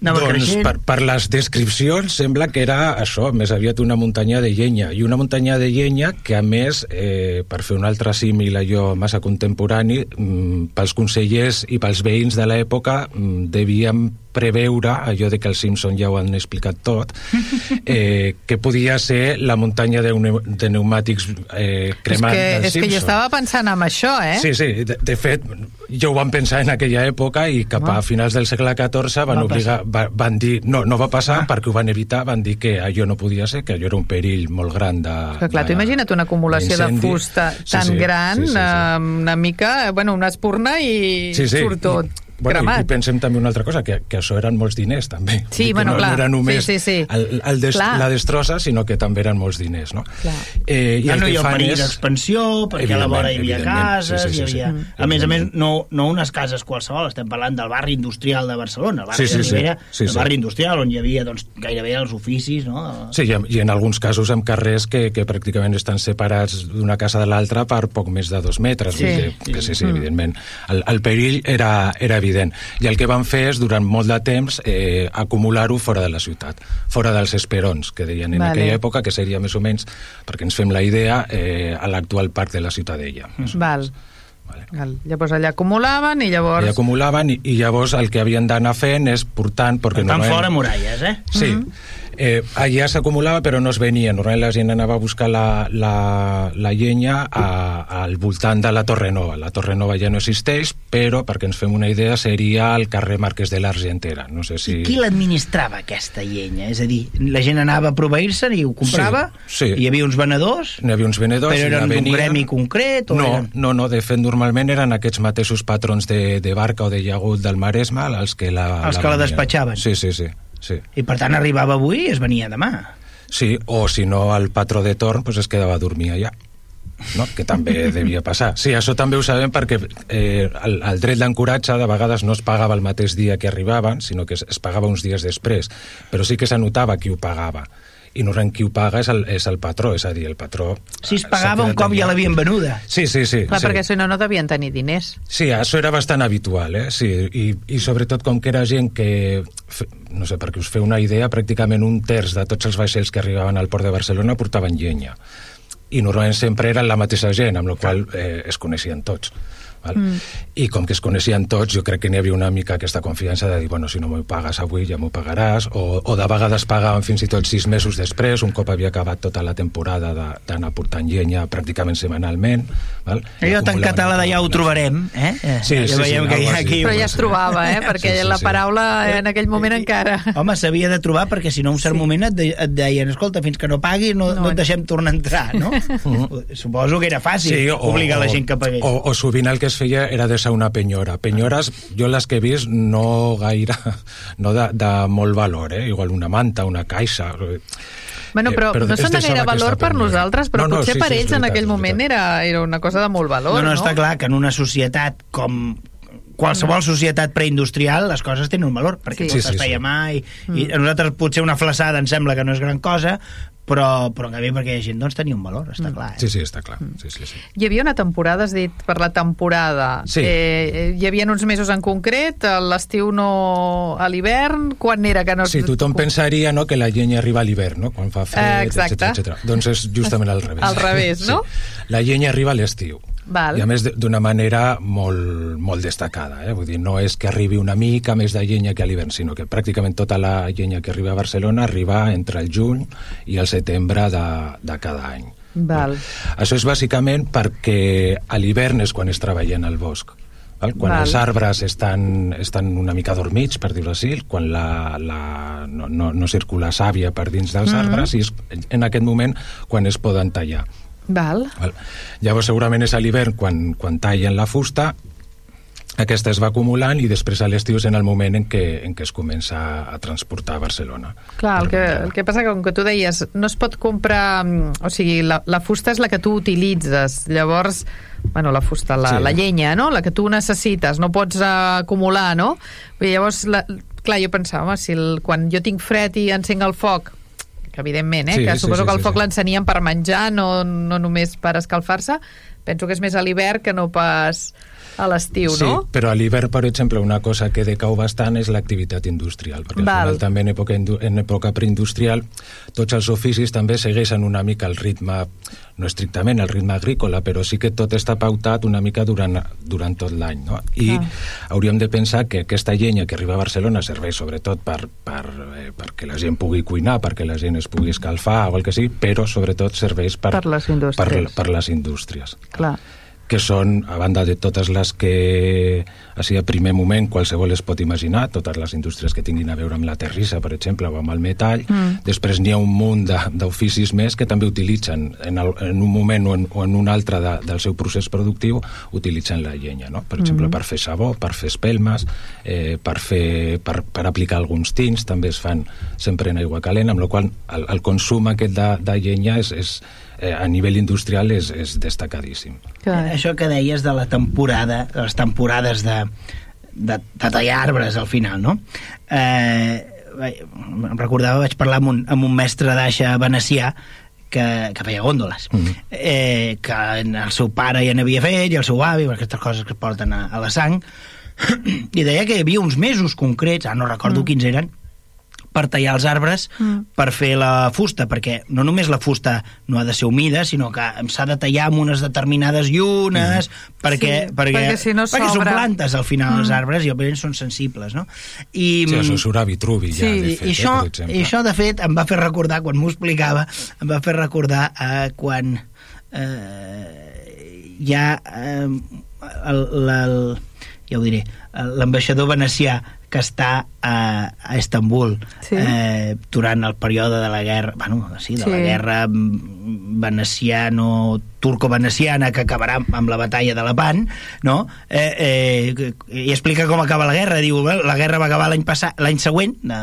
Speaker 3: anava
Speaker 4: doncs
Speaker 3: creixent?
Speaker 4: per, per les descripcions sembla que era això, més aviat una muntanya de llenya i una muntanya de llenya que a més, eh, per fer un altre símil allò massa contemporani mm, pels consellers i pels veïns de l'època mm, devien preveure, allò de que els Simpson ja ho han explicat tot, [laughs] eh, que podia ser la muntanya de, de pneumàtics eh,
Speaker 1: És
Speaker 4: cremats
Speaker 1: que, és que jo estava pensant en això, eh?
Speaker 4: Sí, sí, de, de fet, jo ho vam pensar en aquella època i cap a finals del segle XIV van,
Speaker 3: Va
Speaker 4: obligar, va, van dir... No, no va passar ah. perquè ho van evitar, van dir que allò no podia ser, que allò era un perill molt gran de...
Speaker 1: Que clar, tu imagina't una acumulació de fusta
Speaker 4: Sí,
Speaker 1: tan
Speaker 4: sí,
Speaker 1: gran,
Speaker 4: sí, sí, sí.
Speaker 1: eh, una mica, bueno, una espurna i
Speaker 4: Sí, sí.
Speaker 1: surt tot
Speaker 4: Bueno, i,
Speaker 1: cremat.
Speaker 4: i pensem també una altra cosa, que, que això eren molts diners, també.
Speaker 1: Sí, bueno,
Speaker 4: no,
Speaker 1: clar.
Speaker 4: No era només
Speaker 1: Sí, sí, sí.
Speaker 4: El, el des,
Speaker 1: Clar.
Speaker 4: la destrossa, sinó que també eren molts diners, no?
Speaker 1: Clar.
Speaker 4: Eh,
Speaker 3: ja
Speaker 4: el
Speaker 3: no
Speaker 4: que
Speaker 3: hi ha
Speaker 4: fan
Speaker 3: perill
Speaker 4: és-
Speaker 3: d'expansió, perquè a la vora hi havia cases,
Speaker 4: sí, sí, sí,
Speaker 3: hi havia...
Speaker 4: sí.
Speaker 3: A més a més, no, no unes cases qualsevol, estem parlant del barri industrial de Barcelona, el barri
Speaker 4: Sí, sí,
Speaker 3: de
Speaker 4: sí.
Speaker 3: Ribera,
Speaker 4: Sí,
Speaker 3: el
Speaker 4: sí.
Speaker 3: barri industrial, on hi havia doncs, gairebé els oficis, no?
Speaker 4: Sí, i, en- i en alguns casos amb carrers que, que pràcticament estan separats d'una casa de l'altra per poc més de dos metres.
Speaker 1: Sí.
Speaker 4: Vull dir que, que sí, sí, evidentment. El, el perill era, era evident. I el que van fer és, durant molt de temps, eh, acumular-ho fora de la ciutat, fora dels esperons, que deien en
Speaker 1: Vale.
Speaker 4: aquella època, que seria més o menys, perquè ens fem la idea, eh, a l'actual parc de la Ciutadella.
Speaker 1: Val.
Speaker 4: Vale.
Speaker 1: Val. Llavors allà acumulaven i llavors...
Speaker 4: I acumulaven, i, i llavors el que havien d'anar fent és portant... Perquè
Speaker 3: Per tant,
Speaker 4: normalment-
Speaker 3: fora muralles, eh?
Speaker 4: Sí. Eh, allà s'acumulava però no es venia. Normalment la gent anava a buscar la, la, la llenya a, al voltant de la Torre Nova. La Torre Nova ja no existeix, però, perquè ens fem una idea, seria el carrer Marquès de l'Argentera. No sé si...
Speaker 3: I qui l'administrava, aquesta llenya? És a dir, la gent anava a proveir-se i ho comprava?
Speaker 4: Sí, sí.
Speaker 3: Hi havia uns venedors?
Speaker 4: N'hi havia uns venedors...
Speaker 3: Però eren
Speaker 4: la
Speaker 3: d'un
Speaker 4: venien-
Speaker 3: gremi concret? O
Speaker 4: No,
Speaker 3: eren...
Speaker 4: no, no, de fet normalment eren aquests mateixos patrons de, de barca o de llagut del Maresme els que la...
Speaker 3: Els que la despatxaven.
Speaker 4: Sí, sí, sí. Sí.
Speaker 3: I per tant arribava avui i es venia demà.
Speaker 4: Sí, o si no, el patró de torn pues, es quedava a dormir allà. No? que també [laughs] devia passar. Sí, això també ho sabem perquè eh, el, el dret d'ancoratge de vegades no es pagava el mateix dia que arribaven, sinó que es, es pagava uns dies després. Però sí que s'anotava qui ho pagava. I normalment qui ho paga és el, és el patró, és a dir, el patró...
Speaker 3: Si es pagava un cop ja l'havien venuda.
Speaker 4: Sí, sí, sí.
Speaker 1: Clar,
Speaker 4: sí.
Speaker 1: perquè si no, no devien tenir diners.
Speaker 4: Sí, això era bastant habitual, eh? Sí, i, i sobretot com que era gent que, fe- no sé, perquè us feu una idea, pràcticament un terç de tots els vaixells que arribaven al port de Barcelona portaven llenya. I normalment sempre eren la mateixa gent, amb la qual eh, es coneixien tots. Val? Mm. I com que es coneixien tots, jo crec que n'hi havia una mica aquesta confiança de dir, bueno, si no m'ho pagues avui, ja m'ho pagaràs, o, o de vegades pagaven fins i tot sis mesos després, un cop havia acabat tota la temporada de- d'anar portant llenya pràcticament setmanalment. Val? I
Speaker 3: Allò tan català de ja ho trobarem, eh? Eh,
Speaker 4: Sí,
Speaker 3: ja
Speaker 4: sí, sí,
Speaker 3: veiem que hi ha aquí...
Speaker 1: Però ja es trobava, eh? Perquè
Speaker 4: Sí, sí,
Speaker 1: la
Speaker 4: sí.
Speaker 1: paraula en aquell moment encara...
Speaker 3: Home, s'havia de trobar perquè si no un cert
Speaker 1: Sí.
Speaker 3: moment et, de, et deien escolta, fins que no paguis no, no,
Speaker 1: No.
Speaker 3: et deixem tornar a entrar, no? [laughs] Suposo que era fàcil obligar la gent que pagués.
Speaker 4: O, o sovint el que es feia era deixar una penyora. Penyores, jo les que he vist, no gaire, [laughs] no de, de molt valor, eh? Igual una manta, una caixa...
Speaker 1: Bueno, però,
Speaker 4: Eh, però
Speaker 1: no són de gaire valor per
Speaker 4: penyora.
Speaker 1: nosaltres, però
Speaker 4: No, no,
Speaker 1: potser
Speaker 4: sí,
Speaker 1: per
Speaker 4: sí,
Speaker 1: ells en
Speaker 4: veritat,
Speaker 1: aquell
Speaker 4: és
Speaker 1: moment era, era una cosa de molt valor,
Speaker 3: no,
Speaker 1: no?
Speaker 3: no, està clar que en una societat com qualsevol societat preindustrial les coses tenen un valor, perquè
Speaker 1: Sí.
Speaker 3: sí.
Speaker 4: Sí,
Speaker 3: tot
Speaker 4: sí,
Speaker 3: feia
Speaker 4: sí.
Speaker 3: mai i a nosaltres potser una flaçada ens sembla que no és gran cosa però, però en canvi perquè hi ha gent doncs tenia un valor, està clar eh?
Speaker 4: Sí, sí, està clar. Sí, sí, sí.
Speaker 1: Hi havia una temporada, has dit, per la temporada.
Speaker 4: Sí.
Speaker 1: Eh, hi havia uns mesos en concret, a l'estiu no... a l'hivern, quan era que no...
Speaker 4: Sí, tothom pensaria no, que la llenya arriba a l'hivern, no? quan fa
Speaker 1: Eh,
Speaker 4: fred,
Speaker 1: exacte.
Speaker 4: etc etc. Doncs és justament al revés.
Speaker 1: Al revés, no?
Speaker 4: Sí. La llenya arriba a l'estiu.
Speaker 1: Val.
Speaker 4: I a més de- d'una manera molt, molt destacada. Eh? Vull dir, no és que arribi una mica més de llenya que a l'hivern, sinó que pràcticament tota la llenya que arriba a Barcelona arriba entre el juny i el setembre de, de cada any.
Speaker 1: Val.
Speaker 4: Això és bàsicament perquè a l'hivern és quan es treballa en el bosc. Val? Quan
Speaker 1: Val.
Speaker 4: els arbres estan, estan una mica dormits, per dir-ho així, quan la, la, no, no, no circula sàvia per dins dels
Speaker 1: Mhm.
Speaker 4: arbres, i és en aquest moment quan es poden tallar.
Speaker 1: Val.
Speaker 4: Val? Llavors segurament és a l'hivern quan, quan tallen la fusta aquesta es va acumulant i després a l'estiu és en el moment en què, en què es comença a transportar a Barcelona.
Speaker 1: Clar, el que, el que passa que, com que tu deies, no es pot comprar... mm, O sigui, la, la fusta és la que tu utilitzes. Llavors, bueno, la fusta, la,
Speaker 4: Sí.
Speaker 1: la llenya, no? La que tu necessites, no pots uh, acumular, no? I llavors, la, clar, jo pensava, home, si el, quan jo tinc fred i encenc el foc, que evidentment, eh,
Speaker 4: Sí,
Speaker 1: que
Speaker 4: sí,
Speaker 1: suposo
Speaker 4: sí,
Speaker 1: que el
Speaker 4: sí,
Speaker 1: foc
Speaker 4: sí.
Speaker 1: l'encenien per menjar, no, no només per escalfar-se, penso que és més a l'hivern que no pas a l'estiu,
Speaker 4: sí,
Speaker 1: no?
Speaker 4: però a l'hivern, per exemple, una cosa que decau bastant és l'activitat industrial, perquè
Speaker 1: Val.
Speaker 4: al final també en època, en època preindustrial tots els oficis també segueixen una mica el ritme, no estrictament el ritme agrícola, però sí que tot està pautat una mica durant, durant tot l'any, no? I
Speaker 1: Clar.
Speaker 4: hauríem de pensar que aquesta llenya que arriba a Barcelona serveix sobretot per, per, eh, perquè la gent pugui cuinar, perquè la gent es pugui escalfar o el que sigui, però sobretot serveix per,
Speaker 1: Per les indústries.
Speaker 4: Per, per les indústries
Speaker 1: Clar.
Speaker 4: Que són, a banda de totes les que així a primer moment qualsevol es pot imaginar, totes les indústries que tinguin a veure amb la terrissa, per exemple, o amb el metall, mm. després n'hi ha un munt de- d'oficis més que també utilitzen en, el, en un moment o en, o en un altre de, del seu procés productiu utilitzen la llenya, no? per exemple, per fer sabó, per fer espelmes, eh, per, fer, per, per aplicar alguns tints, també es fan sempre en aigua calent, amb la qual el, el consum aquest de, de llenya és, és, eh, a nivell industrial és, és destacadíssim.
Speaker 1: Clar.
Speaker 3: Això que deies de la temporada, de les temporades de, de, de tallar arbres al final, no? Eh, em recordava, vaig parlar amb un, amb un mestre d'aixa venecià que, que feia gòndoles
Speaker 4: Mhm.
Speaker 3: eh, que el seu pare ja n'havia fet i el seu avi, aquestes coses que es porten a, a la sang [clears throat] i deia que hi havia uns mesos concrets, ara no recordo quins eren per tallar els arbres
Speaker 1: Mm.
Speaker 3: per fer la fusta, perquè no només la fusta no ha de ser humida, sinó que s'ha de tallar amb unes determinades llunes, perquè,
Speaker 1: Sí,
Speaker 3: perquè,
Speaker 1: perquè si no
Speaker 3: perquè són plantes al final els arbres i òbviament són sensibles, no? I,
Speaker 4: Sí, això surt a Vitruvi ja,
Speaker 1: Sí,
Speaker 4: de fet,
Speaker 3: i, això,
Speaker 4: eh, per exemple.
Speaker 3: I això, de fet, em va fer recordar, quan m'ho explicava, em va fer recordar eh, quan eh, ja eh, el, el, el, ja ho diré, l'ambaixador venecià que està a, a Istanbul
Speaker 1: Sí.
Speaker 3: eh, durant el període de la guerra, bueno, sí, de
Speaker 1: Sí.
Speaker 3: la guerra veneciano turco-veneciana que acabarà amb la batalla de Lepant, no? Eh, eh, I explica com acaba la guerra. Diu, "Bé, la guerra va acabar l'any passat, l'any següent de,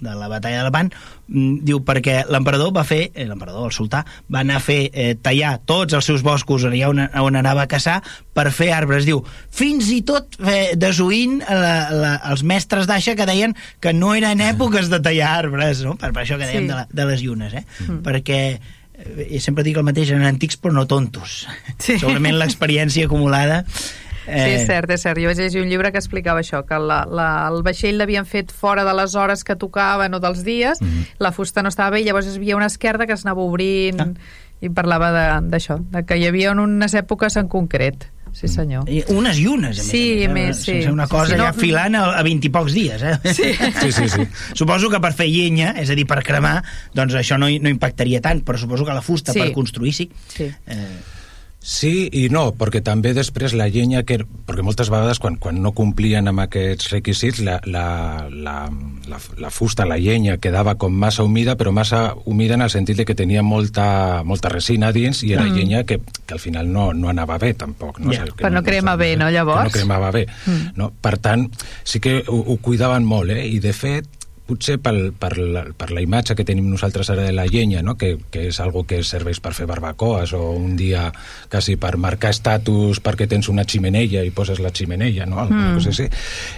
Speaker 3: de la batalla de Lepant, diu perquè l'emperador va fer, eh, l'emperador, el sultà, va anar a fer eh, tallar tots els seus boscos allà on, on anava a caçar per fer arbres. Diu, fins i tot eh, desoint la, la, els mestres d'aixa que deien que no eren èpoques de tallar arbres, no? per, per això que dèiem
Speaker 1: Sí.
Speaker 3: de, la, de les llunes, eh? Mm. perquè eh, sempre dic el mateix, eren antics però no tontos.
Speaker 1: Sí.
Speaker 3: Segurament l'experiència acumulada...
Speaker 1: Sí, és cert, és cert. Jo vaig llegir un llibre que explicava això, que la, la, el vaixell l'havien fet fora de les hores que tocaven o dels dies, mm -hmm. la fusta no estava bé, i llavors hi havia una esquerda que es anava obrint,
Speaker 3: Ah.
Speaker 1: i parlava de- d'això, de, de que hi havia unes èpoques en concret. Sí, senyor.
Speaker 3: I unes llunes, a més
Speaker 1: Sí,
Speaker 3: a més,
Speaker 1: més,
Speaker 3: eh?
Speaker 1: sí.
Speaker 3: Sense una cosa
Speaker 1: Sí, sí,
Speaker 3: ja
Speaker 1: no-
Speaker 3: filant a, a 20 i pocs dies, eh?
Speaker 1: Sí.
Speaker 4: Sí, sí, sí.
Speaker 3: Suposo que per fer llenya, és a dir, per cremar, doncs això no, no impactaria tant, però suposo que la fusta
Speaker 1: Sí.
Speaker 3: per construir sí.
Speaker 1: Sí.
Speaker 3: Eh,
Speaker 4: Sí i no, perquè també després la llenya, que, perquè moltes vegades quan, quan no complien amb aquests requisits, la, la, la, la, la fusta, la llenya, quedava com massa humida, però massa humida en el sentit de que tenia molta, molta resina dins i era mm. llenya que, que al final no, no anava bé tampoc. No?
Speaker 3: Ja.
Speaker 4: És el que
Speaker 1: Però no crema bé, no, llavors?
Speaker 4: Que no cremava bé. Mm. No? Per tant, sí que ho, ho cuidaven molt, eh? i de fet potser pel, per, la, per la imatge que tenim nosaltres ara de la llenya, no? que, que és algo que serveix per fer barbacoes o un dia quasi per marcar estatus perquè tens una ximenella i poses la ximenella, no? alguna mm. cosa així.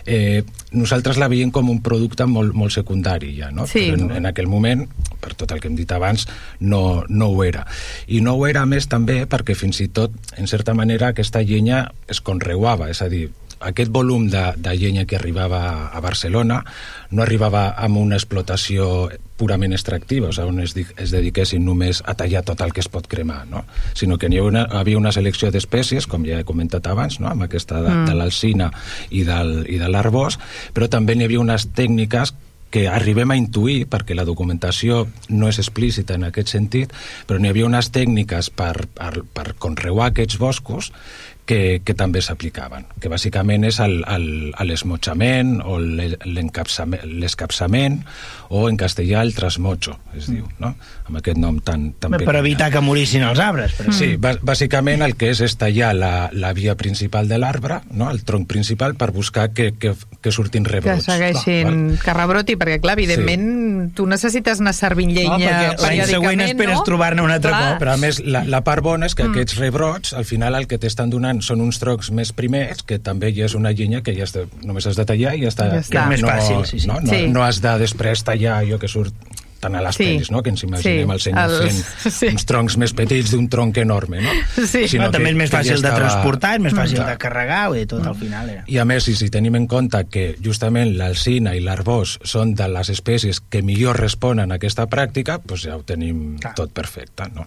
Speaker 4: Eh, nosaltres la veiem com un producte molt, molt secundari ja, no?
Speaker 1: Sí.
Speaker 4: Però en, en aquell moment, per tot el que hem dit abans, no, no ho era. I no ho era més també perquè fins i tot, en certa manera, aquesta llenya es conreuava, és a dir, aquest volum de, de llenya que arribava a Barcelona no arribava amb una explotació purament extractiva, o sigui, on es, es dediquessin només a tallar tot el que es pot cremar, no? sinó que n'hi havia una, havia una selecció d'espècies, com ja he comentat abans, no? amb aquesta de, mm. de l'alcina i, del, i de l'arbós, però també n'hi havia unes tècniques que arribem a intuir, perquè la documentació no és explícita en aquest sentit, però n'hi havia unes tècniques per, per, per conreuar aquests boscos que, que també s'aplicaven, que bàsicament és l'esmotxament o l'escapçament o en castellà el trasmocho, es diu, no? amb aquest nom tan, tan
Speaker 3: per evitar que morissin els arbres. Per.
Speaker 4: Sí, bà- bàsicament el que és és tallar la, la via principal de l'arbre, no? el tronc principal, per buscar que, que, que surtin
Speaker 1: Que
Speaker 4: rebrots.
Speaker 1: segueixin,
Speaker 4: Val?
Speaker 1: que rebroti, perquè, clar, evidentment, tu necessites anar servint
Speaker 3: No,
Speaker 1: llenya
Speaker 3: perquè l'any següent
Speaker 1: periòdicament,
Speaker 3: esperes
Speaker 1: no?
Speaker 3: trobar-ne un altre
Speaker 1: Clar.
Speaker 3: cop.
Speaker 4: Però a més, la, la part bona és que mm. aquests rebrots, al final el que t'estan donant són uns troncs més primers, que també ja és una llenya que ja està, només has de tallar i ja està.
Speaker 1: Ja està.
Speaker 3: Més
Speaker 4: no,
Speaker 3: fàcil, sí, sí.
Speaker 4: No, no,
Speaker 1: Sí.
Speaker 4: no has de després tallar allò que surt tant a les
Speaker 1: Sí.
Speaker 4: pel·lis, no? que ens imaginem
Speaker 1: Sí.
Speaker 4: el senyor
Speaker 1: Els-
Speaker 4: fent [laughs]
Speaker 1: sí.
Speaker 4: uns troncs més petits d'un tronc enorme, no?
Speaker 1: Sí.
Speaker 3: No, també és més fàcil de
Speaker 4: estava-
Speaker 3: transportar, és més fàcil
Speaker 4: Clar.
Speaker 3: de carregar, vull dir, tot al final era...
Speaker 4: I a més, i si tenim en compte que justament l'alcina i l'arbós són de les espècies que millor responen a aquesta pràctica, doncs ja ho tenim
Speaker 3: Clar.
Speaker 4: tot perfecte. No?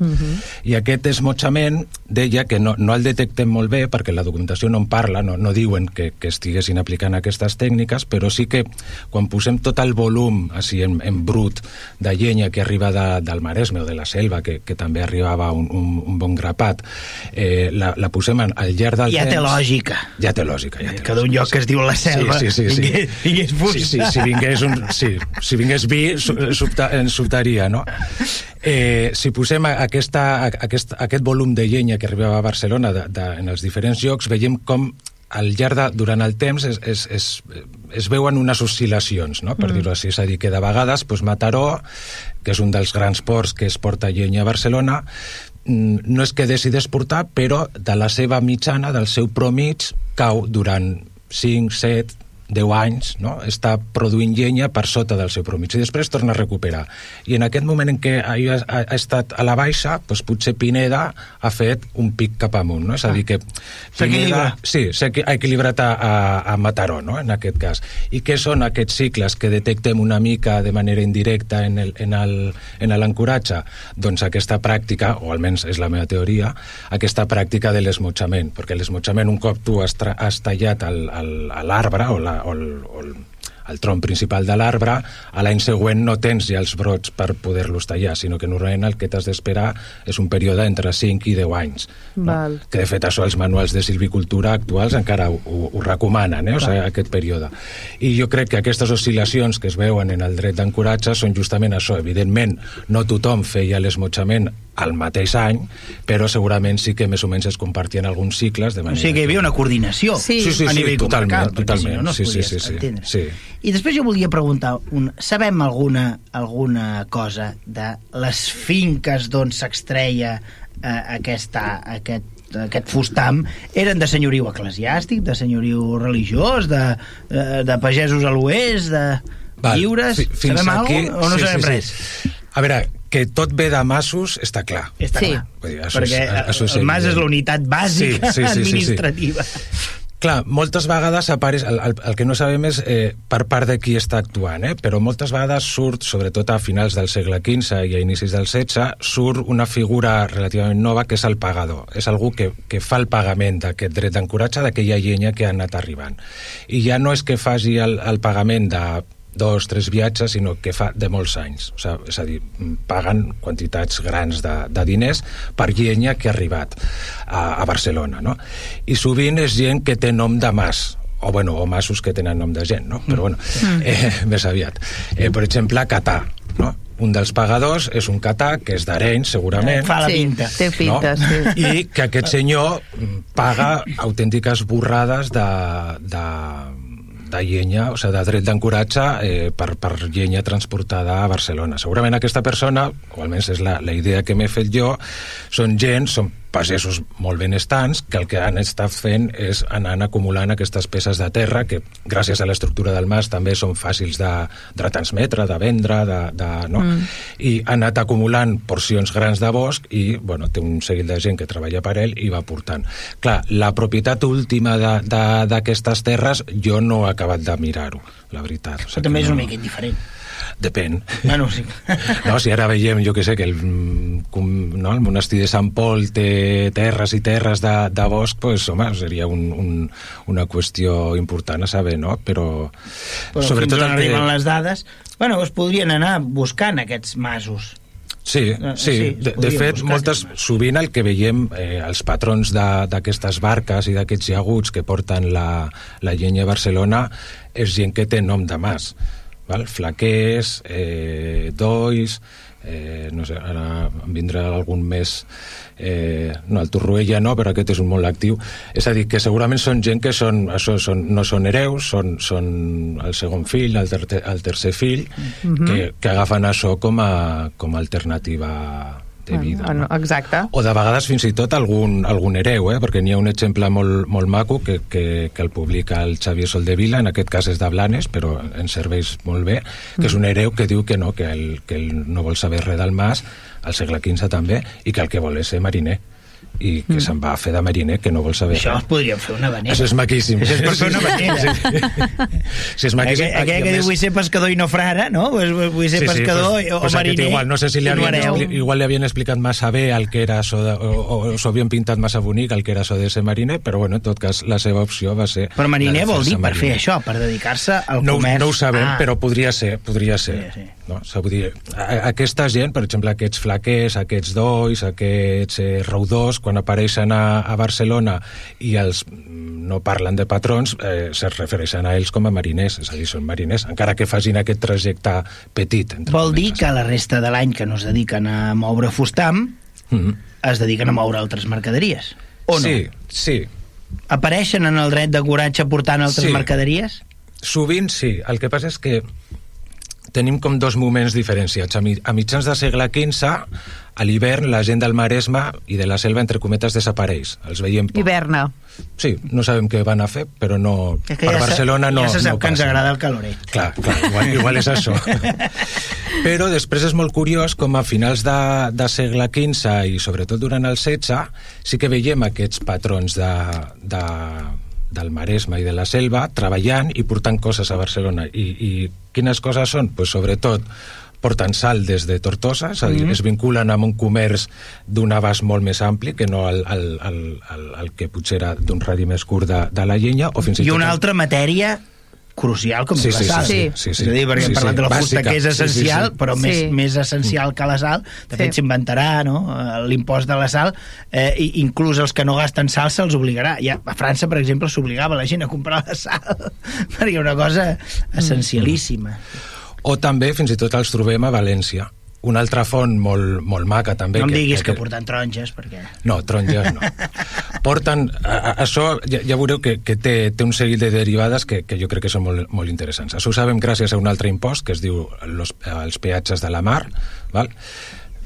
Speaker 4: I aquest esmotxament deia que no, no el detectem molt bé perquè la documentació no en parla, no, no diuen que, que estiguessin aplicant aquestes tècniques, però sí que quan posem tot el volum així en, en brut de llenya que arriba de, del Maresme o de la selva, que, que també arribava un, un, un bon grapat, eh, la, la posem en- al llarg del
Speaker 3: Ja té
Speaker 4: temps...
Speaker 3: lògica.
Speaker 4: Ja té lògica. Ja té
Speaker 3: Que d'un lloc que es diu la selva
Speaker 4: Sí, sí, sí, sí.
Speaker 3: vingués, vingués fusta.
Speaker 4: Sí, sí, si vingués, un, sí, si vingués vi, subta, ens sobtaria, no? Eh, si posem aquesta, aquest, aquest volum de llenya que arribava a Barcelona de, de, en els diferents llocs, veiem com al llarg de, durant el temps es, es, es, es veuen unes oscil·lacions, no? per mm. dir-ho així. És a dir, que de vegades pues, Mataró, que és un dels grans ports que es porta llenya a Barcelona, mm, no és que deixi d'exportar, però de la seva mitjana, del seu promig, cau durant 5, 7, 10 anys, no? està produint llenya per sota del seu promig i després torna a recuperar. I en aquest moment en què ha, ha, ha estat a la baixa, doncs potser Pineda ha fet un pic cap amunt, no? És a dir, que
Speaker 3: S'equilibra.
Speaker 4: Sí, s'ha equi- ha equilibrat a, a, a Mataró, no?, en aquest cas. I què són aquests cicles que detectem una mica de manera indirecta en el- en el- en l'ancoratge? Doncs aquesta pràctica, o almenys és la meva teoria, aquesta pràctica de l'esmotxament, perquè l'esmotxament, un cop tu has, has tallat l'arbre o, la, o, el, o el, el tronc principal de l'arbre, a l'any següent no tens ja els brots per poder-los tallar, sinó que normalment el que t'has d'esperar és un període entre 5 i 10 anys. No?
Speaker 1: Val.
Speaker 4: Que de fet això els manuals de silvicultura actuals encara ho, ho, ho recomanen, eh? o sigui, aquest període. I jo crec que aquestes oscil·lacions que es veuen en el dret d'ancoratge són justament això. Evidentment, no tothom feia l'esmotxament al mateix any, però segurament sí que més o menys es compartien alguns cicles de
Speaker 3: O
Speaker 4: manera...
Speaker 3: sigui que hi havia una coordinació
Speaker 1: Sí.
Speaker 4: Sí, sí,
Speaker 3: a
Speaker 4: sí,
Speaker 3: nivell
Speaker 4: totalment,
Speaker 3: comarcal, perquè
Speaker 4: totalment.
Speaker 3: si no, no es
Speaker 4: Sí, sí, sí, sí.
Speaker 3: entendre.
Speaker 4: Sí.
Speaker 3: I després jo volia preguntar, un, sabem alguna, alguna cosa de les finques d'on s'extreia eh, aquesta, aquest, aquest fustam eren de senyoriu eclesiàstic, de senyoriu religiós, de, de, de pagesos a l'oest, de
Speaker 4: Val,
Speaker 3: lliures?
Speaker 4: fi- fins
Speaker 3: sabem
Speaker 4: aquí-
Speaker 3: alguna o no
Speaker 4: sí,
Speaker 3: sabem
Speaker 4: sí,
Speaker 3: res?
Speaker 4: sí. A veure, que tot ve de massos està clar.
Speaker 3: Està
Speaker 1: Sí.
Speaker 3: clar.
Speaker 4: Vull dir, això
Speaker 3: Perquè
Speaker 4: és- això és
Speaker 3: el mas és la unitat bàsica
Speaker 4: Sí, sí, sí, sí, sí.
Speaker 3: administrativa.
Speaker 4: Clar, moltes vegades apareix, el, el, el que no sabem és eh, per part de qui està actuant, eh? però moltes vegades surt, sobretot a finals del segle XV i a inicis del XVI, surt una figura relativament nova que és el pagador. És algú que, que fa el pagament d'aquest dret d'ancoratge d'aquella llenya que ha anat arribant. I ja no és que faci el, el pagament de dos, tres viatges, sinó que fa de molts anys. O sigui, és a dir, paguen quantitats grans de, de diners per llenya que ha arribat a, a Barcelona. No? I sovint és gent que té nom de mas, o, bueno, o masos que tenen nom de gent, no? però bueno, eh, [laughs] més aviat. Eh, per exemple, Catà, no? Un dels pagadors és un catà, que és d'Arenys, segurament,
Speaker 3: Fa la
Speaker 1: sí,
Speaker 3: pinta.
Speaker 1: Té pinta,
Speaker 4: no?
Speaker 1: sí.
Speaker 4: i que aquest senyor mm, paga autèntiques borrades de, de, de llenya, o sigui, de dret d'ancoratge eh, per, per llenya transportada a Barcelona. Segurament aquesta persona, o almenys és la, la idea que m'he fet jo, són gent, són pagesos molt benestants que el que han estat fent és anant acumulant aquestes peces de terra que gràcies a l'estructura del mas també són fàcils de, de transmetre, de vendre, de, de, no? Mm. i ha anat acumulant porcions grans de bosc i bueno, té un seguit de gent que treballa per ell i va portant. Clar, la propietat última d'aquestes terres jo no he acabat de mirar-ho, la veritat. O sigui
Speaker 3: també
Speaker 4: que
Speaker 3: és una
Speaker 4: no-
Speaker 3: mica indiferent.
Speaker 4: Depèn.
Speaker 3: Bueno, sí.
Speaker 4: No, si ara veiem, jo que sé, que el, no, el monestir de Sant Pol té terres i terres de, de bosc, pues, home, seria un, un, una qüestió important a saber, no? Però,
Speaker 3: Però
Speaker 4: sobretot
Speaker 3: fins on
Speaker 4: el que...
Speaker 3: arriben les dades... Bueno, es podrien anar buscant aquests masos.
Speaker 4: Sí,
Speaker 3: Eh,
Speaker 4: sí.
Speaker 3: sí,
Speaker 4: de, de fet, moltes, sovint el que veiem, eh, els patrons de- d'aquestes barques i d'aquests llaguts que porten la, la llenya a Barcelona és gent que té nom de mas. Val? Flaquers, eh, dois, eh, no sé, ara em vindrà algun més... Eh, no, el Torroella no, però aquest és un molt actiu. És a dir, que segurament són gent que són, això, són, no són hereus, són, són el segon fill, el, ter el tercer fill, que, que agafen això com a, com a alternativa vida.
Speaker 1: Bueno,
Speaker 4: no?
Speaker 1: exacte.
Speaker 4: O de vegades fins i tot algun, algun hereu, eh? perquè n'hi ha un exemple molt, molt maco que, que, que el publica el Xavier Soldevila, en aquest cas és de Blanes, però ens serveix molt bé, que és un hereu que diu que no, que ell, que ell no vol saber res del mas, al segle XV també, i que el que vol és ser mariner i que mm. se'n va a fer de mariner que no vol saber
Speaker 3: Això
Speaker 4: res.
Speaker 3: es podríem fer una vanera.
Speaker 4: Això és maquíssim.
Speaker 3: Això és per fer una vanera.
Speaker 4: Sí, sí és maquíssim.
Speaker 3: Aquell, aquell que diu vull ser pescador i no frare, no? Pues, vull ser pescador
Speaker 4: pues,
Speaker 3: o
Speaker 4: pues
Speaker 3: mariner.
Speaker 4: Igual, no sé si li havien, igual li havien explicat massa bé el que era so de, o, o s'ho havien pintat massa bonic el que era so de ser mariner, però bueno, en tot cas la seva opció va ser...
Speaker 3: Però mariner vol dir
Speaker 4: fer-se
Speaker 3: per fer
Speaker 4: mariner.
Speaker 3: això, per dedicar-se al
Speaker 4: no,
Speaker 3: comerç.
Speaker 4: no ho sabem,
Speaker 3: Ah.
Speaker 4: però podria ser, podria ser.
Speaker 3: Sí, sí.
Speaker 4: No? Dir, a- aquesta gent, per exemple, aquests flaquers, aquests dois, aquests eh, raudors, quan apareixen a, a Barcelona i els mm, no parlen de patrons, eh, se refereixen a ells com a mariners, és a dir, són mariners, encara que facin aquest trajecte petit. entre
Speaker 3: Vol dir que la resta de l'any que no es dediquen a moure fustam
Speaker 4: Mm.
Speaker 3: es dediquen a moure altres mercaderies. O no?
Speaker 4: Sí, sí.
Speaker 3: Apareixen en el dret de coratge portant altres
Speaker 4: Sí.
Speaker 3: mercaderies?
Speaker 4: Sovint sí. El que passa és que tenim com dos moments diferenciats. A, mi, a mitjans del segle XV, a l'hivern, la gent del Maresme i de la selva, entre cometes, desapareix. Els veiem poc.
Speaker 1: Hiverna.
Speaker 4: Sí, no sabem què van a fer, però no...
Speaker 3: És que
Speaker 4: per
Speaker 3: ja
Speaker 4: Barcelona no
Speaker 3: ja se sap
Speaker 4: no
Speaker 3: que ens agrada el caloret.
Speaker 4: Clar, clar igual, igual és això. [laughs] Però després és molt curiós com a finals de, de segle XV i sobretot durant el XVI sí que veiem aquests patrons de, de, del Maresme i de la Selva treballant i portant coses a Barcelona. I, i quines coses són? Pues sobretot porten sal des de Tortosa, és a dir, mm -hmm. es vinculen amb un comerç d'un abast molt més ampli que no el, el, el, el, el que potser era d'un radi més curt de, de la llenya o fins i,
Speaker 3: I
Speaker 4: tot
Speaker 3: una
Speaker 4: el-
Speaker 3: altra matèria crucial com
Speaker 4: Sí,
Speaker 3: és la
Speaker 4: sí,
Speaker 3: sal.
Speaker 4: sí, sí, sí,
Speaker 3: És a dir, perquè
Speaker 4: sí,
Speaker 3: hem parlat
Speaker 4: sí,
Speaker 3: de la fusta,
Speaker 4: bàsica.
Speaker 3: que és
Speaker 4: Sí, sí, sí.
Speaker 3: essencial, però
Speaker 1: Sí.
Speaker 3: més, més essencial que la sal. De fet,
Speaker 1: Sí.
Speaker 3: s'inventarà no? eh, l'impost de la sal, eh, i inclús els que no gasten sal se'ls obligarà. Ja, a França, per exemple, s'obligava la gent a comprar la sal, [laughs] perquè una cosa essencialíssima.
Speaker 4: o també fins i tot els trobem a València una altra font molt, molt maca també
Speaker 3: No em diguis que
Speaker 4: que
Speaker 3: porten taronges, perquè...
Speaker 4: no, taronges no porten, a, a, això ja, ja veureu que, que té, té un seguit de derivades que, que jo crec que són molt, molt interessants això ho sabem gràcies a un altre impost que es diu los, els peatges de la mar val?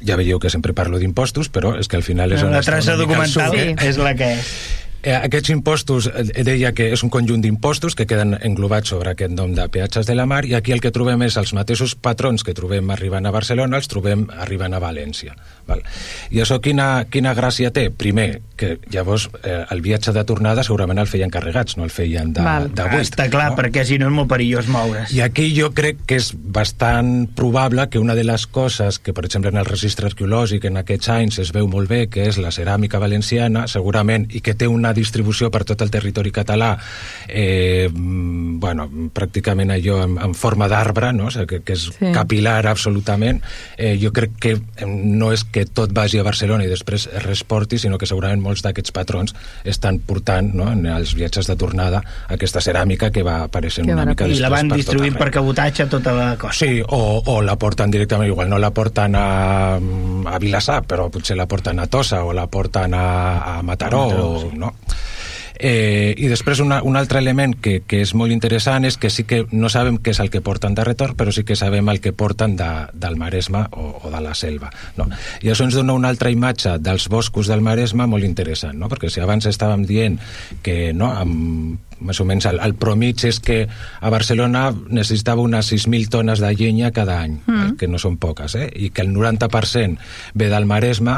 Speaker 4: ja veieu que sempre parlo d'impostos però és que al final és on
Speaker 3: La traça documental
Speaker 4: suc, eh?
Speaker 3: és la que és.
Speaker 4: Eh, aquests impostos, eh, deia que és un conjunt d'impostos que queden englobats sobre aquest nom de peatges de la mar i aquí el que trobem és els mateixos patrons que trobem arribant a Barcelona, els trobem arribant a València. Val? I això quina, quina gràcia té? Primer, que llavors eh, el viatge de tornada segurament el feien carregats, no el feien de,
Speaker 1: Val.
Speaker 4: de
Speaker 3: Ah,
Speaker 4: buit.
Speaker 3: Està clar,
Speaker 4: no?
Speaker 3: perquè si no és molt perillós moure's.
Speaker 4: I aquí jo crec que és bastant probable que una de les coses que, per exemple, en el registre arqueològic en aquests anys es veu molt bé, que és la ceràmica valenciana, segurament, i que té una distribució per tot el territori català, eh, bueno, pràcticament allò en, en forma d'arbre, no? o sigui, que, que és
Speaker 1: Sí.
Speaker 4: capilar absolutament, eh, jo crec que eh, no és que tot vagi a Barcelona i després es resporti, sinó que segurament molts d'aquests patrons estan portant no, en els viatges de tornada aquesta ceràmica que va apareixent
Speaker 1: Que
Speaker 4: una mica
Speaker 3: I la
Speaker 4: després
Speaker 3: van
Speaker 4: per
Speaker 3: distribuint per cabotatge tota la cosa.
Speaker 4: Sí, o, o la porten directament, igual no la porten a, a Vilassar, però potser la porten a Tossa o la porten a, a Mataró,
Speaker 3: A Mataró,
Speaker 4: o,
Speaker 3: sí.
Speaker 4: no? Eh, I després una, un altre element que, que és molt interessant és que sí que no sabem què és el que porten de retorn, però sí que sabem el que porten de, del Maresme o, o de la selva. No? I això ens dona una altra imatge dels boscos del Maresme molt interessant, no? perquè si abans estàvem dient que no, amb, més o menys el, el promig és que a Barcelona necessitava unes 6.000 tones de llenya cada any, mm. eh, que no són poques, eh? i que el 90% ve del Maresme,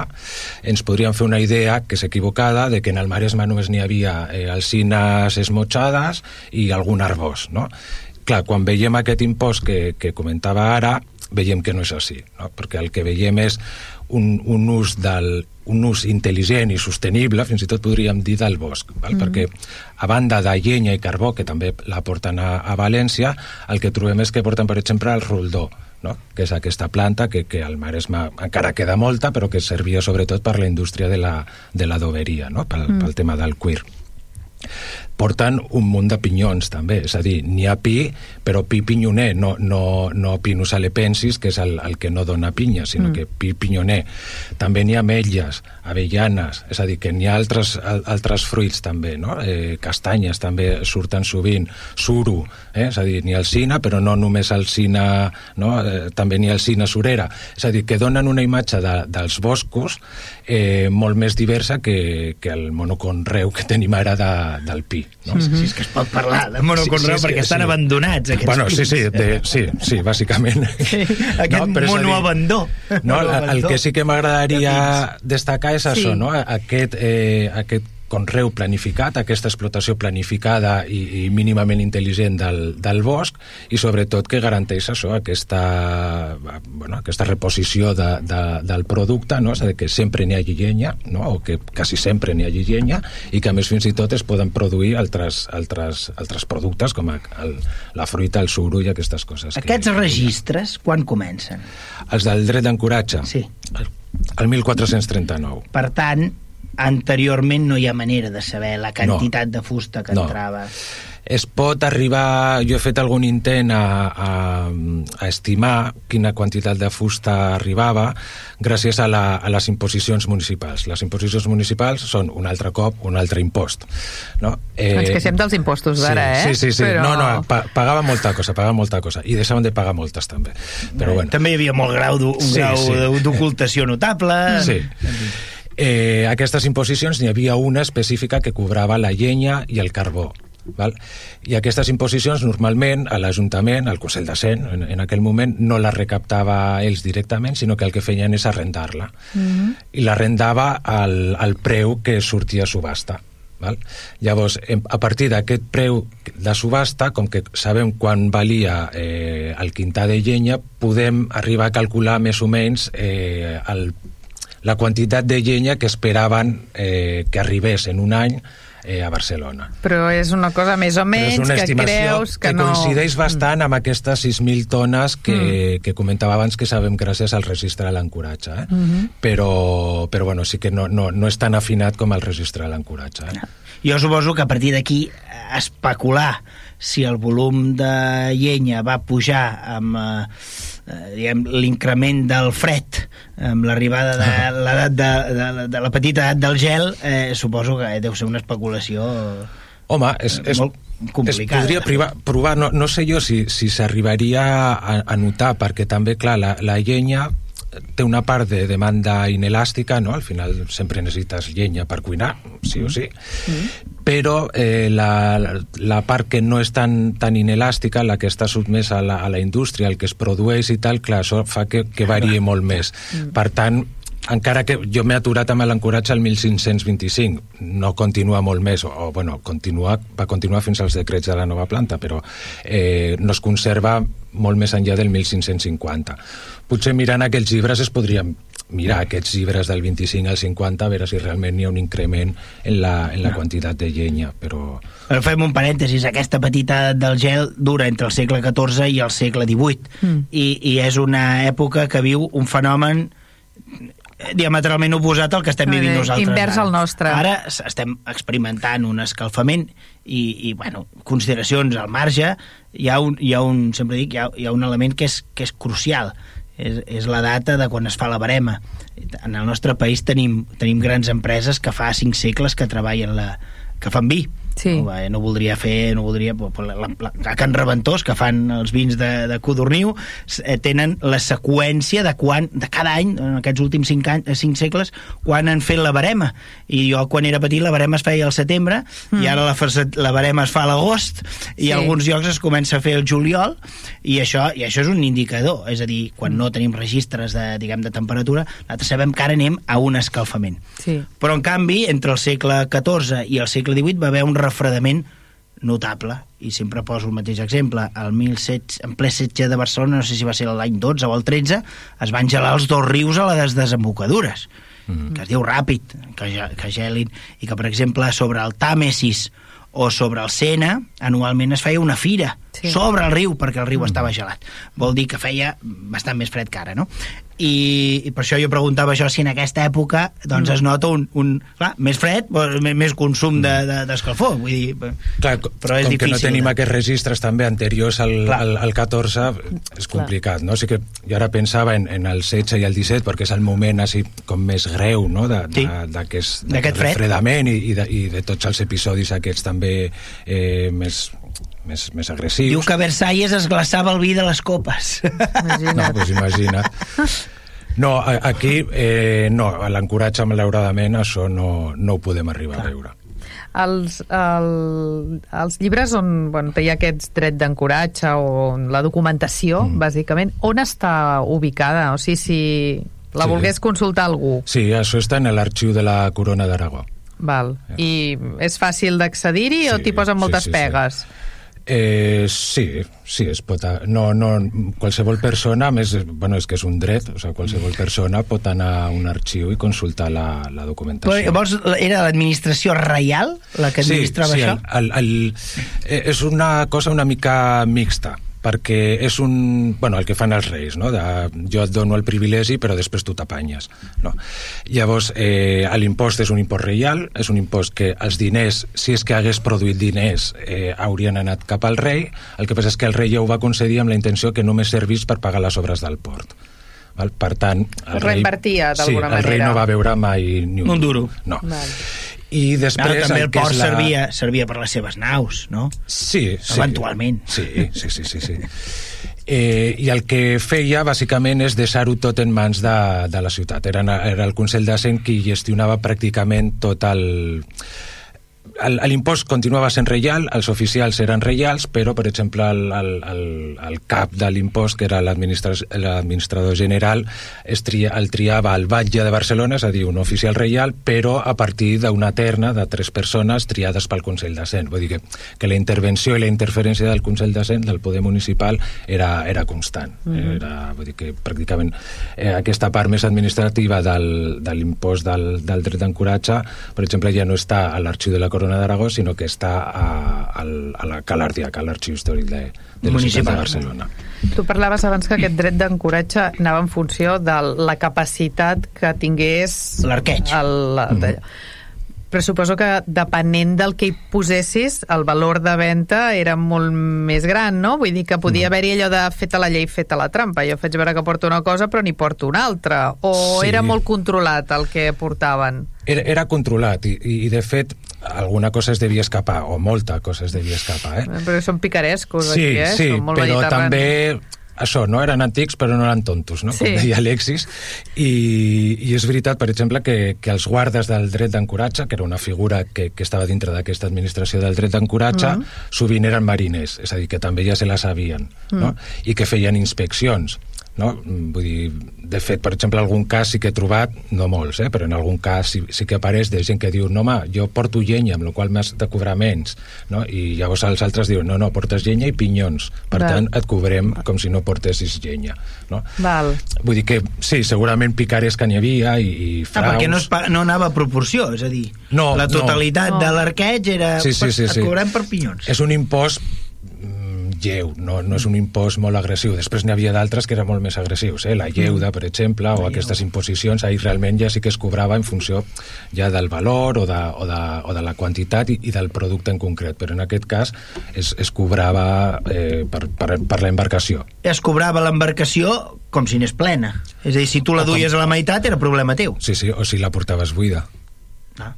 Speaker 4: ens podríem fer una idea que és equivocada de que en el Maresme només n'hi havia eh, alcines esmotxades i algun arbós, no? Clar, quan veiem aquest impost que, que comentava ara, veiem que no és així, no? perquè el que veiem és un, un ús del un ús intel·ligent i sostenible, fins i tot podríem dir del bosc, val? mm. perquè a banda de llenya i carbó, que també la porten a, a València, el que trobem és que porten, per exemple, el roldó, no? que és aquesta planta que, que al Maresme encara queda molta, però que servia sobretot per la indústria de la, de la doberia, no? pel, mm. pel tema del cuir porten un munt de pinyons també, és a dir, n'hi ha pi però pi pinyoner, no, no, no pinus alepensis, que és el, el que no dona pinya, sinó mm. que pi pinyoner també n'hi ha ametlles, avellanes és a dir, que n'hi ha altres, altres fruits també, no? eh, castanyes també surten sovint, suro eh? és a dir, n'hi ha alcina, però no només alcina no? eh, també n'hi ha alcina surera, és a dir, que donen una imatge de, dels boscos eh, molt més diversa que, que el monoconreu que tenim ara de, del pi. No? Mm
Speaker 3: -hmm. Si és que es pot parlar de monoconreu sí, sí, perquè estan sí. abandonats aquests
Speaker 4: bueno, sí, sí, de, sí, sí, bàsicament. [laughs]
Speaker 3: Sí, aquest no, monoabandó.
Speaker 4: No, el, el que sí que m'agradaria destacar és això, sí. no? aquest, eh, aquest conreu planificat, aquesta explotació planificada i, i mínimament intel·ligent del, del bosc i sobretot que garanteix això, aquesta, bueno, aquesta reposició de, de, del producte, no? és a dir, que sempre n'hi hagi llenya, no? o que quasi sempre n'hi hagi llenya i que a més fins i tot es poden produir altres, altres, altres productes com el, la fruita, el suro i aquestes coses.
Speaker 3: Aquests que, registres, quan comencen?
Speaker 4: Els del dret d'ancoratge?
Speaker 3: Sí.
Speaker 4: El, el 1439.
Speaker 3: Per tant, anteriorment no hi ha manera de saber la quantitat no. de fusta que no. entrava
Speaker 4: es pot arribar, jo he fet algun intent a, a, a estimar quina quantitat de fusta arribava gràcies a, la, a les imposicions municipals. Les imposicions municipals són un altre cop un altre impost. No?
Speaker 1: Eh, Ens queixem dels impostos d'ara,
Speaker 4: sí, eh? Sí, sí, sí. Però... No, no, pa, pagava molta cosa, pagava molta cosa. I deixaven de pagar moltes, també. Però, bueno.
Speaker 3: També hi havia molt grau un sí, grau sí. d'ocultació notable.
Speaker 4: Sí eh, aquestes imposicions n'hi havia una específica que cobrava la llenya i el carbó. Val? I aquestes imposicions normalment a l'Ajuntament, al Consell de Cent, en, en aquell moment no la recaptava ells directament, sinó que el que feien és arrendar-la. Mm -hmm. I l'arrendava al, al preu que sortia a subhasta. Val? Llavors, a partir d'aquest preu de subhasta, com que sabem quan valia eh, el quintar de llenya, podem arribar a calcular més o menys eh, el la quantitat de llenya que esperaven eh, que arribés en un any eh, a Barcelona.
Speaker 1: Però és una cosa més o menys que creus que,
Speaker 4: que
Speaker 1: no...
Speaker 4: coincideix bastant amb aquestes 6.000 tones que, mm. que comentava abans que sabem gràcies al registre de l'ancoratge. Eh? Mm -hmm. però, però bueno, sí que no, no, no és tan afinat com el registre de l'ancoratge. Eh?
Speaker 3: Jo suposo que a partir d'aquí especular si el volum de llenya va pujar amb eh, eh, l'increment del fred amb l'arribada de [laughs] l'edat de, de, de la petita edat del gel eh, suposo que deu ser una especulació
Speaker 4: Home, és, és, molt complicada. Es podria provar, provar no, no sé jo si s'arribaria si a, a notar, perquè també, clar, la, la llenya té una part de demanda inelàstica, no? al final sempre necessites llenya per cuinar, sí o sí, mm. però eh, la, la part que no és tan, tan inelàstica, la que està sotmesa a la, a la indústria, el que es produeix i tal, clar, això fa que, que variï molt més. Mm. Per tant, encara que jo m'he aturat amb l'encoratge al 1525, no continua molt més, o, o bueno, continua, va continuar fins als decrets de la nova planta, però eh, no es conserva molt més enllà del 1550. Potser mirant aquells llibres es podrien mirar aquests llibres del 25 al 50 a veure si realment hi ha un increment en la, en la no. quantitat de llenya, però...
Speaker 3: Però fem un parèntesis, aquesta petita del gel dura entre el segle XIV i el segle XVIII, mm. i, i és una època que viu un fenomen diametralment oposat al que estem vivint nosaltres.
Speaker 1: Invers al nostre.
Speaker 3: Ara estem experimentant un escalfament i, i bueno, consideracions al marge, hi ha un, hi ha un sempre dic, hi ha, hi ha un element que és, que és crucial, és, és la data de quan es fa la barema. En el nostre país tenim, tenim grans empreses que fa cinc segles que treballen la, que fan vi,
Speaker 1: Sí.
Speaker 3: No, no voldria fer, no voldria... La, la, la, a Can Reventós, que fan els vins de, de Codorniu, eh, tenen la seqüència de quan, de cada any, en aquests últims cinc, anys, eh, cinc segles, quan han fet la barema. I jo, quan era petit, la barema es feia al setembre, mm. i ara la, la barema es fa a l'agost, i sí. alguns llocs es comença a fer el juliol, i això, i això és un indicador. És a dir, quan mm. no tenim registres de, diguem, de temperatura, nosaltres sabem que ara anem a un escalfament.
Speaker 1: Sí.
Speaker 3: Però, en canvi, entre el segle XIV i el segle XVIII va haver un refredament notable i sempre poso el mateix exemple el 17, en ple setge de Barcelona no sé si va ser l'any 12 o el 13 es van gelar els dos rius a les desembocadures mm -hmm. que es diu ràpid que, que gelin i que per exemple sobre el Tàmesis o sobre el Sena anualment es feia una fira
Speaker 1: Sí.
Speaker 3: Sí. sobre el riu, perquè el riu mm. estava gelat. Vol dir que feia bastant més fred que ara, no? I, i per això jo preguntava això si en aquesta època doncs mm. es nota un, un clar, més fred, més, més consum d'escalfor de, de, vull dir,
Speaker 4: clar,
Speaker 3: però és
Speaker 4: com
Speaker 3: difícil.
Speaker 4: que no tenim
Speaker 3: de...
Speaker 4: aquests registres també anteriors al, al, al 14 és complicat, clar. no? O sigui que jo ara pensava en, en el 16 i el 17 perquè és el moment així com més greu no? d'aquest
Speaker 3: sí.
Speaker 4: refredament i, i, de, i de tots els episodis aquests també eh, més més, més agressius.
Speaker 3: Diu que a Versalles es glaçava el vi de les copes.
Speaker 1: Imagina't.
Speaker 4: No, pues imagina't. No, aquí eh, no, a l'encoratge, malauradament, això no, no ho podem arribar Clar. a veure.
Speaker 1: Els, el, els llibres on bueno, hi ha aquest dret d'encoratge o la documentació, mm. bàsicament, on està ubicada? O sigui, si la sí. volgués consultar algú.
Speaker 4: Sí, això està en l'arxiu de la Corona d'Aragó.
Speaker 1: Val. I és fàcil d'accedir-hi sí, o t'hi posen moltes
Speaker 4: sí, sí,
Speaker 1: pegues?
Speaker 4: Sí. Eh, sí, sí, es pot... No, no, qualsevol persona, més, bueno, és que és un dret, o sigui, qualsevol persona pot anar a un arxiu i consultar la, la documentació.
Speaker 3: Però llavors era l'administració reial la que administrava
Speaker 4: sí, sí,
Speaker 3: això?
Speaker 4: El, el, el, eh, és una cosa una mica mixta perquè és un... Bueno, el que fan els reis, no? De, jo et dono el privilegi, però després tu t'apanyes. No? Llavors, eh, l'impost és un impost reial, és un impost que els diners, si és que hagués produït diners, eh, haurien anat cap al rei, el que passa és que el rei ja ho va concedir amb la intenció que només servís per pagar les obres del port. Val? Per tant, el,
Speaker 1: el reinvertia d'alguna
Speaker 4: sí, manera. Sí, el rei no va veure mai ni un,
Speaker 3: un duro.
Speaker 4: No.
Speaker 1: Val
Speaker 4: i després...
Speaker 3: Claro, també el,
Speaker 4: el
Speaker 3: port
Speaker 4: la...
Speaker 3: servia, servia per les seves naus, no?
Speaker 4: Sí, sí.
Speaker 3: Eventualment.
Speaker 4: Sí, sí, sí, sí. sí. Eh, I el que feia, bàsicament, és deixar-ho tot en mans de, de la ciutat. Era, era el Consell de Cent qui gestionava pràcticament tot el l'impost continuava sent reial, els oficials eren reials, però, per exemple, el, el, el, el cap de l'impost, que era l'administrador general, es tria, el triava el batlle de Barcelona, és a dir, un oficial reial, però a partir d'una terna de tres persones triades pel Consell de Cent. Vull dir que, que la intervenció i la interferència del Consell de Cent, del poder municipal, era, era constant. Mm -hmm. era, vull dir que pràcticament eh, aquesta part més administrativa del, de l'impost del, del dret d'encoratge, per exemple, ja no està a l'arxiu de la Corona d'Aragó, sinó que està a, a, a la Calardia, que a l'Arxiu Històric de, de la ciutat de Barcelona.
Speaker 1: Tu parlaves abans que aquest dret d'encoratge anava en funció de la capacitat que tingués...
Speaker 3: L'arqueig.
Speaker 1: El, mm -hmm però suposo que depenent del que hi posessis, el valor de venda era molt més gran, no? Vull dir que podia mm. haver-hi allò de feta la llei, feta la trampa. Jo faig veure que porto una cosa però n'hi porto una altra. O sí. era molt controlat el que portaven?
Speaker 4: Era, era controlat i, i, de fet alguna cosa es devia escapar, o molta cosa es devia escapar. Eh?
Speaker 1: Però són picarescos
Speaker 4: sí,
Speaker 1: aquí, eh?
Speaker 4: Sí,
Speaker 1: són molt
Speaker 4: però també això, no? Eren antics però no eren tontos, no? Sí. Com deia Alexis. I, I és veritat, per exemple, que, que els guardes del dret d'encoratge, que era una figura que, que estava dintre d'aquesta administració del dret d'encoratge, mm. sovint eren mariners, és a dir, que també ja se la sabien, mm. no? I que feien inspeccions no? Vull dir, de fet, per exemple, algun cas sí que he trobat, no molts, eh, però en algun cas sí, sí que apareix de gent que diu no, home, jo porto llenya, amb la qual m'has de cobrar menys, no? i llavors els altres diuen no, no, portes llenya i pinyons, per Val. tant et cobrem com si no portessis llenya. No?
Speaker 1: Val.
Speaker 4: Vull dir que, sí, segurament picares que n'hi havia i, i fraus...
Speaker 3: Ah, perquè no, es, no anava a proporció, és a dir, no, la totalitat no. de l'arqueig era...
Speaker 4: Sí, sí, sí, sí.
Speaker 3: et cobrem per pinyons.
Speaker 4: És un impost lleu, no, no és un impost molt agressiu. Després n'hi havia d'altres que eren molt més agressius, eh? la lleuda, per exemple, o aquestes imposicions, ahir realment ja sí que es cobrava en funció ja del valor o de, o de, o de la quantitat i, i del producte en concret, però en aquest cas es, es cobrava eh, per, per, per l'embarcació.
Speaker 3: Es cobrava l'embarcació com si n'és plena. És a dir, si tu la duies a la meitat era problema teu.
Speaker 4: Sí, sí, o si la portaves buida. Ah.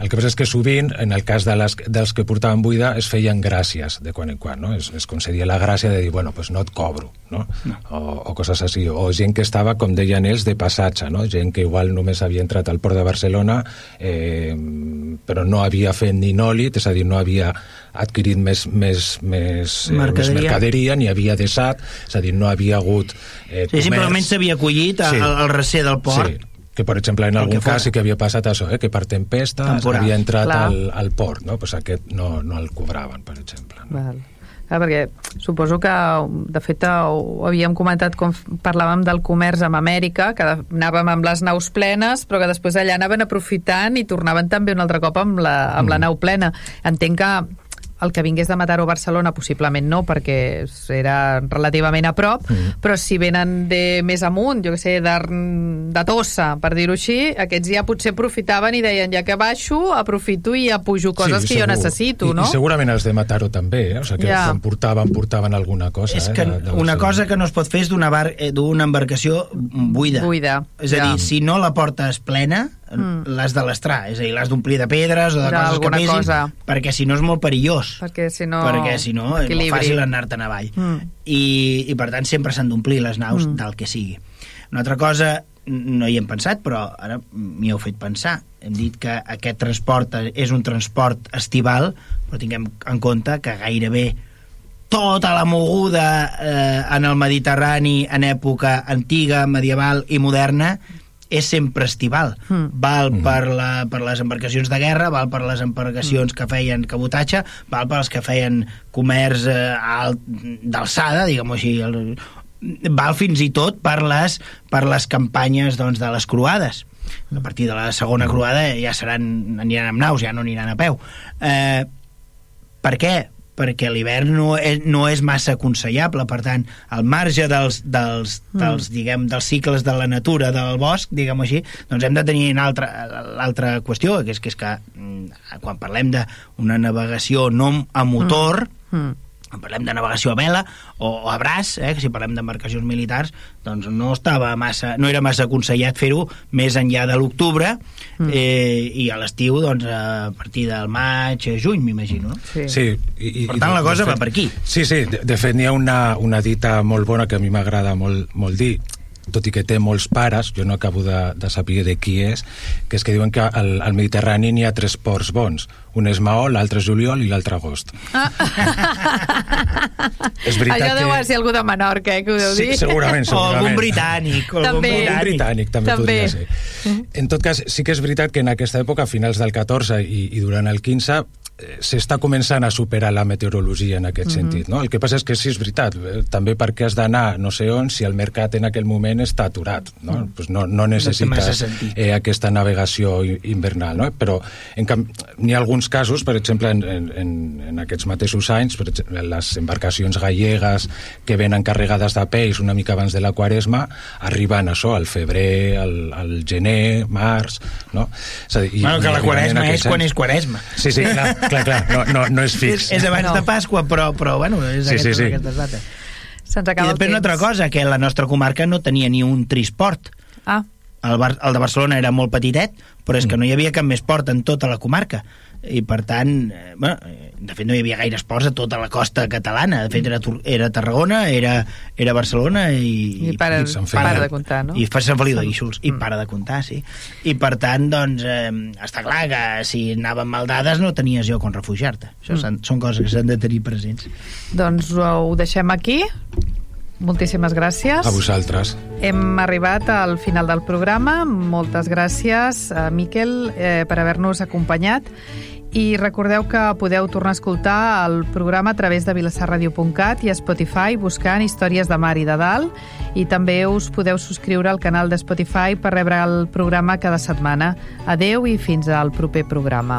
Speaker 4: El que passa és que sovint, en el cas de les, dels que portaven buida, es feien gràcies de quan en quan, no? Es, es concedia la gràcia de dir, bueno, pues no et cobro, no? no. O, o coses així. O gent que estava, com deien ells, de passatge, no? Gent que igual només havia entrat al port de Barcelona, eh, però no havia fet ni nòlit, és a dir, no havia adquirit més, més, més,
Speaker 3: mercaderia.
Speaker 4: Eh, més mercaderia, ni havia desat, és a dir, no havia hagut eh,
Speaker 3: sí, simplement s'havia acollit sí. al, al recer del port. Sí
Speaker 4: que per exemple en algun cas sí que havia passat això, eh, que per tempesta Temporal. havia entrat al, al port, no? pues aquest no, no el cobraven, per exemple. No?
Speaker 1: Val. Clar, perquè suposo que, de fet, ho havíem comentat quan parlàvem del comerç amb Amèrica, que anàvem amb les naus plenes, però que després allà anaven aprofitant i tornaven també un altre cop amb la, amb mm. la nau plena. Entenc que el que vingués de Mataró a Barcelona possiblement no, perquè era relativament a prop, mm. però si venen de més amunt, jo que sé, de, de Tossa, per dir-ho així, aquests ja potser aprofitaven i deien, ja que baixo, aprofito i ja pujo coses
Speaker 4: Sí,
Speaker 1: que jo
Speaker 4: segur.
Speaker 1: necessito,
Speaker 4: I,
Speaker 1: no?
Speaker 4: I segurament els de Mataró també, eh? o sigui que
Speaker 1: Ja.
Speaker 4: quan portaven, portaven alguna cosa.
Speaker 3: És
Speaker 4: eh,
Speaker 3: que
Speaker 4: de- de
Speaker 3: una cosa que no es pot fer és d'una bar- eh, d'una embarcació buida.
Speaker 1: Buida,
Speaker 3: És a
Speaker 1: ja.
Speaker 3: dir, si no la portes plena,
Speaker 1: Mm.
Speaker 3: l'has de l'estrar. És a dir, l'has d'omplir de pedres o de coses que pesin,
Speaker 1: cosa.
Speaker 3: perquè si no és molt perillós.
Speaker 1: Perquè si no...
Speaker 3: perquè si no és molt fàcil anar-te'n avall.
Speaker 1: Mm.
Speaker 3: I, I per tant sempre s'han d'omplir les naus
Speaker 1: Mm.
Speaker 3: del que sigui. Una altra cosa, no hi hem pensat, però ara m'hi heu fet pensar. Hem dit que aquest transport és un transport estival, però tinguem en compte que gairebé tota la moguda eh, en el Mediterrani en època antiga, medieval i moderna és sempre estival.
Speaker 1: Mm.
Speaker 3: Val per, la, per les embarcacions de guerra, val per les embarcacions que feien cabotatge, val per les que feien comerç eh, alt- d'alçada, diguem-ho així, el, val fins i tot per les, per les campanyes doncs, de les croades. A partir de la segona croada ja seran, aniran amb naus, ja no aniran a peu. Eh, per què? Perquè l'hivern no, és, no és massa aconsellable, per tant, al marge dels, dels, dels, diguem, dels cicles de la natura, del bosc, diguem així, doncs hem de tenir una altra, l'altra qüestió, que és que, és que mm, quan parlem d'una navegació no a motor,
Speaker 1: Mm.
Speaker 3: Quan parlem de navegació a vela o, o a braç, eh, que si parlem d'embarcacions militars, doncs no estava massa, no era massa aconsellat fer-ho més enllà de l'octubre
Speaker 1: Mm.
Speaker 3: eh, i a l'estiu doncs, a partir del maig, a juny, m'imagino. No?
Speaker 1: Sí.
Speaker 4: Sí, i, i,
Speaker 3: Per tant,
Speaker 4: i
Speaker 3: la cosa
Speaker 4: de
Speaker 3: va
Speaker 4: fet-
Speaker 3: per aquí.
Speaker 4: Sí, sí, de, de fet n'hi ha una, una dita molt bona que a mi m'agrada molt, molt dir, tot i que té molts pares, jo no acabo de, de saber de qui és, que és que diuen que al, al Mediterrani n'hi ha tres ports bons. Un és Maó, l'altre és Juliol i l'altre Agost. [laughs] és veritat
Speaker 1: Allò deu
Speaker 4: que...
Speaker 1: ser algú de Menorca, eh, que ho deu
Speaker 4: Sí,
Speaker 1: dir.
Speaker 4: segurament,
Speaker 3: O
Speaker 4: segurament.
Speaker 3: algun britànic. O algun
Speaker 1: També.
Speaker 4: Un
Speaker 3: britànic.
Speaker 4: britànic també,
Speaker 1: També.
Speaker 4: podria ser. En tot cas, sí que és veritat que en aquesta època, a finals del 14 i, i durant el 15, eh, s'està començant a superar la meteorologia en aquest sentit. No? El que passa és que sí, és veritat, eh, també perquè has d'anar no sé on si el mercat en aquell moment està aturat. No, pues no, no necessites
Speaker 3: sentit.
Speaker 4: eh, aquesta navegació invernal. No? Però en canvi, n'hi ha alguns casos, per exemple, en, en, en, aquests mateixos anys, per exemple, les embarcacions gallegues que venen carregades de peix una mica abans de la quaresma, arriben això, al febrer, al, al gener, març... No? És a dir,
Speaker 3: Bueno, que la quaresma és quan
Speaker 4: anys.
Speaker 3: és quaresma.
Speaker 4: Sí, sí, clar, [laughs] clar, clar no, no, no és fix.
Speaker 3: És, és abans
Speaker 1: No.
Speaker 3: de Pasqua, però, però bueno, és
Speaker 4: Sí, sí,
Speaker 3: aquestes,
Speaker 4: sí.
Speaker 3: aquestes dates.
Speaker 1: Se'ns
Speaker 3: I
Speaker 1: acaba
Speaker 3: després
Speaker 1: el
Speaker 3: una altra cosa, que la nostra comarca no tenia ni un trisport.
Speaker 1: Ah,
Speaker 3: El, Bar el de Barcelona era molt petitet, però és que no hi havia cap més port en tota la comarca. I, per tant, eh, bueno, de fet no hi havia gaires ports a tota la costa catalana. De fet, era, era Tarragona, era, era Barcelona i...
Speaker 1: i para,
Speaker 4: i Sant Feliu.
Speaker 1: para de comptar, no?
Speaker 3: I fa Sant Feliu de Guíxols, i
Speaker 1: Mm.
Speaker 3: para de comptar, sí. I per tant, doncs, eh, està clar que si anaven mal dades no tenies lloc on refugiar-te. Això
Speaker 1: Mm.
Speaker 3: mm. són coses que s'han de tenir presents.
Speaker 1: Doncs ho deixem aquí. Moltíssimes gràcies.
Speaker 4: A vosaltres.
Speaker 1: Hem arribat al final del programa. Moltes gràcies, a Miquel, eh, per haver-nos acompanyat. I recordeu que podeu tornar a escoltar el programa a través de vilassarradio.cat i a Spotify buscant històries de mar i de dalt. I també us podeu subscriure al canal de Spotify per rebre el programa cada setmana. Adeu i fins al proper programa.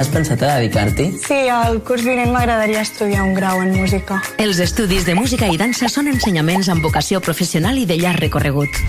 Speaker 5: Has pensat a dedicar-t'hi?
Speaker 6: Sí, al curs vinent m'agradaria estudiar un grau en música.
Speaker 7: Els estudis de música i dansa són ensenyaments amb vocació professional i de llarg recorregut.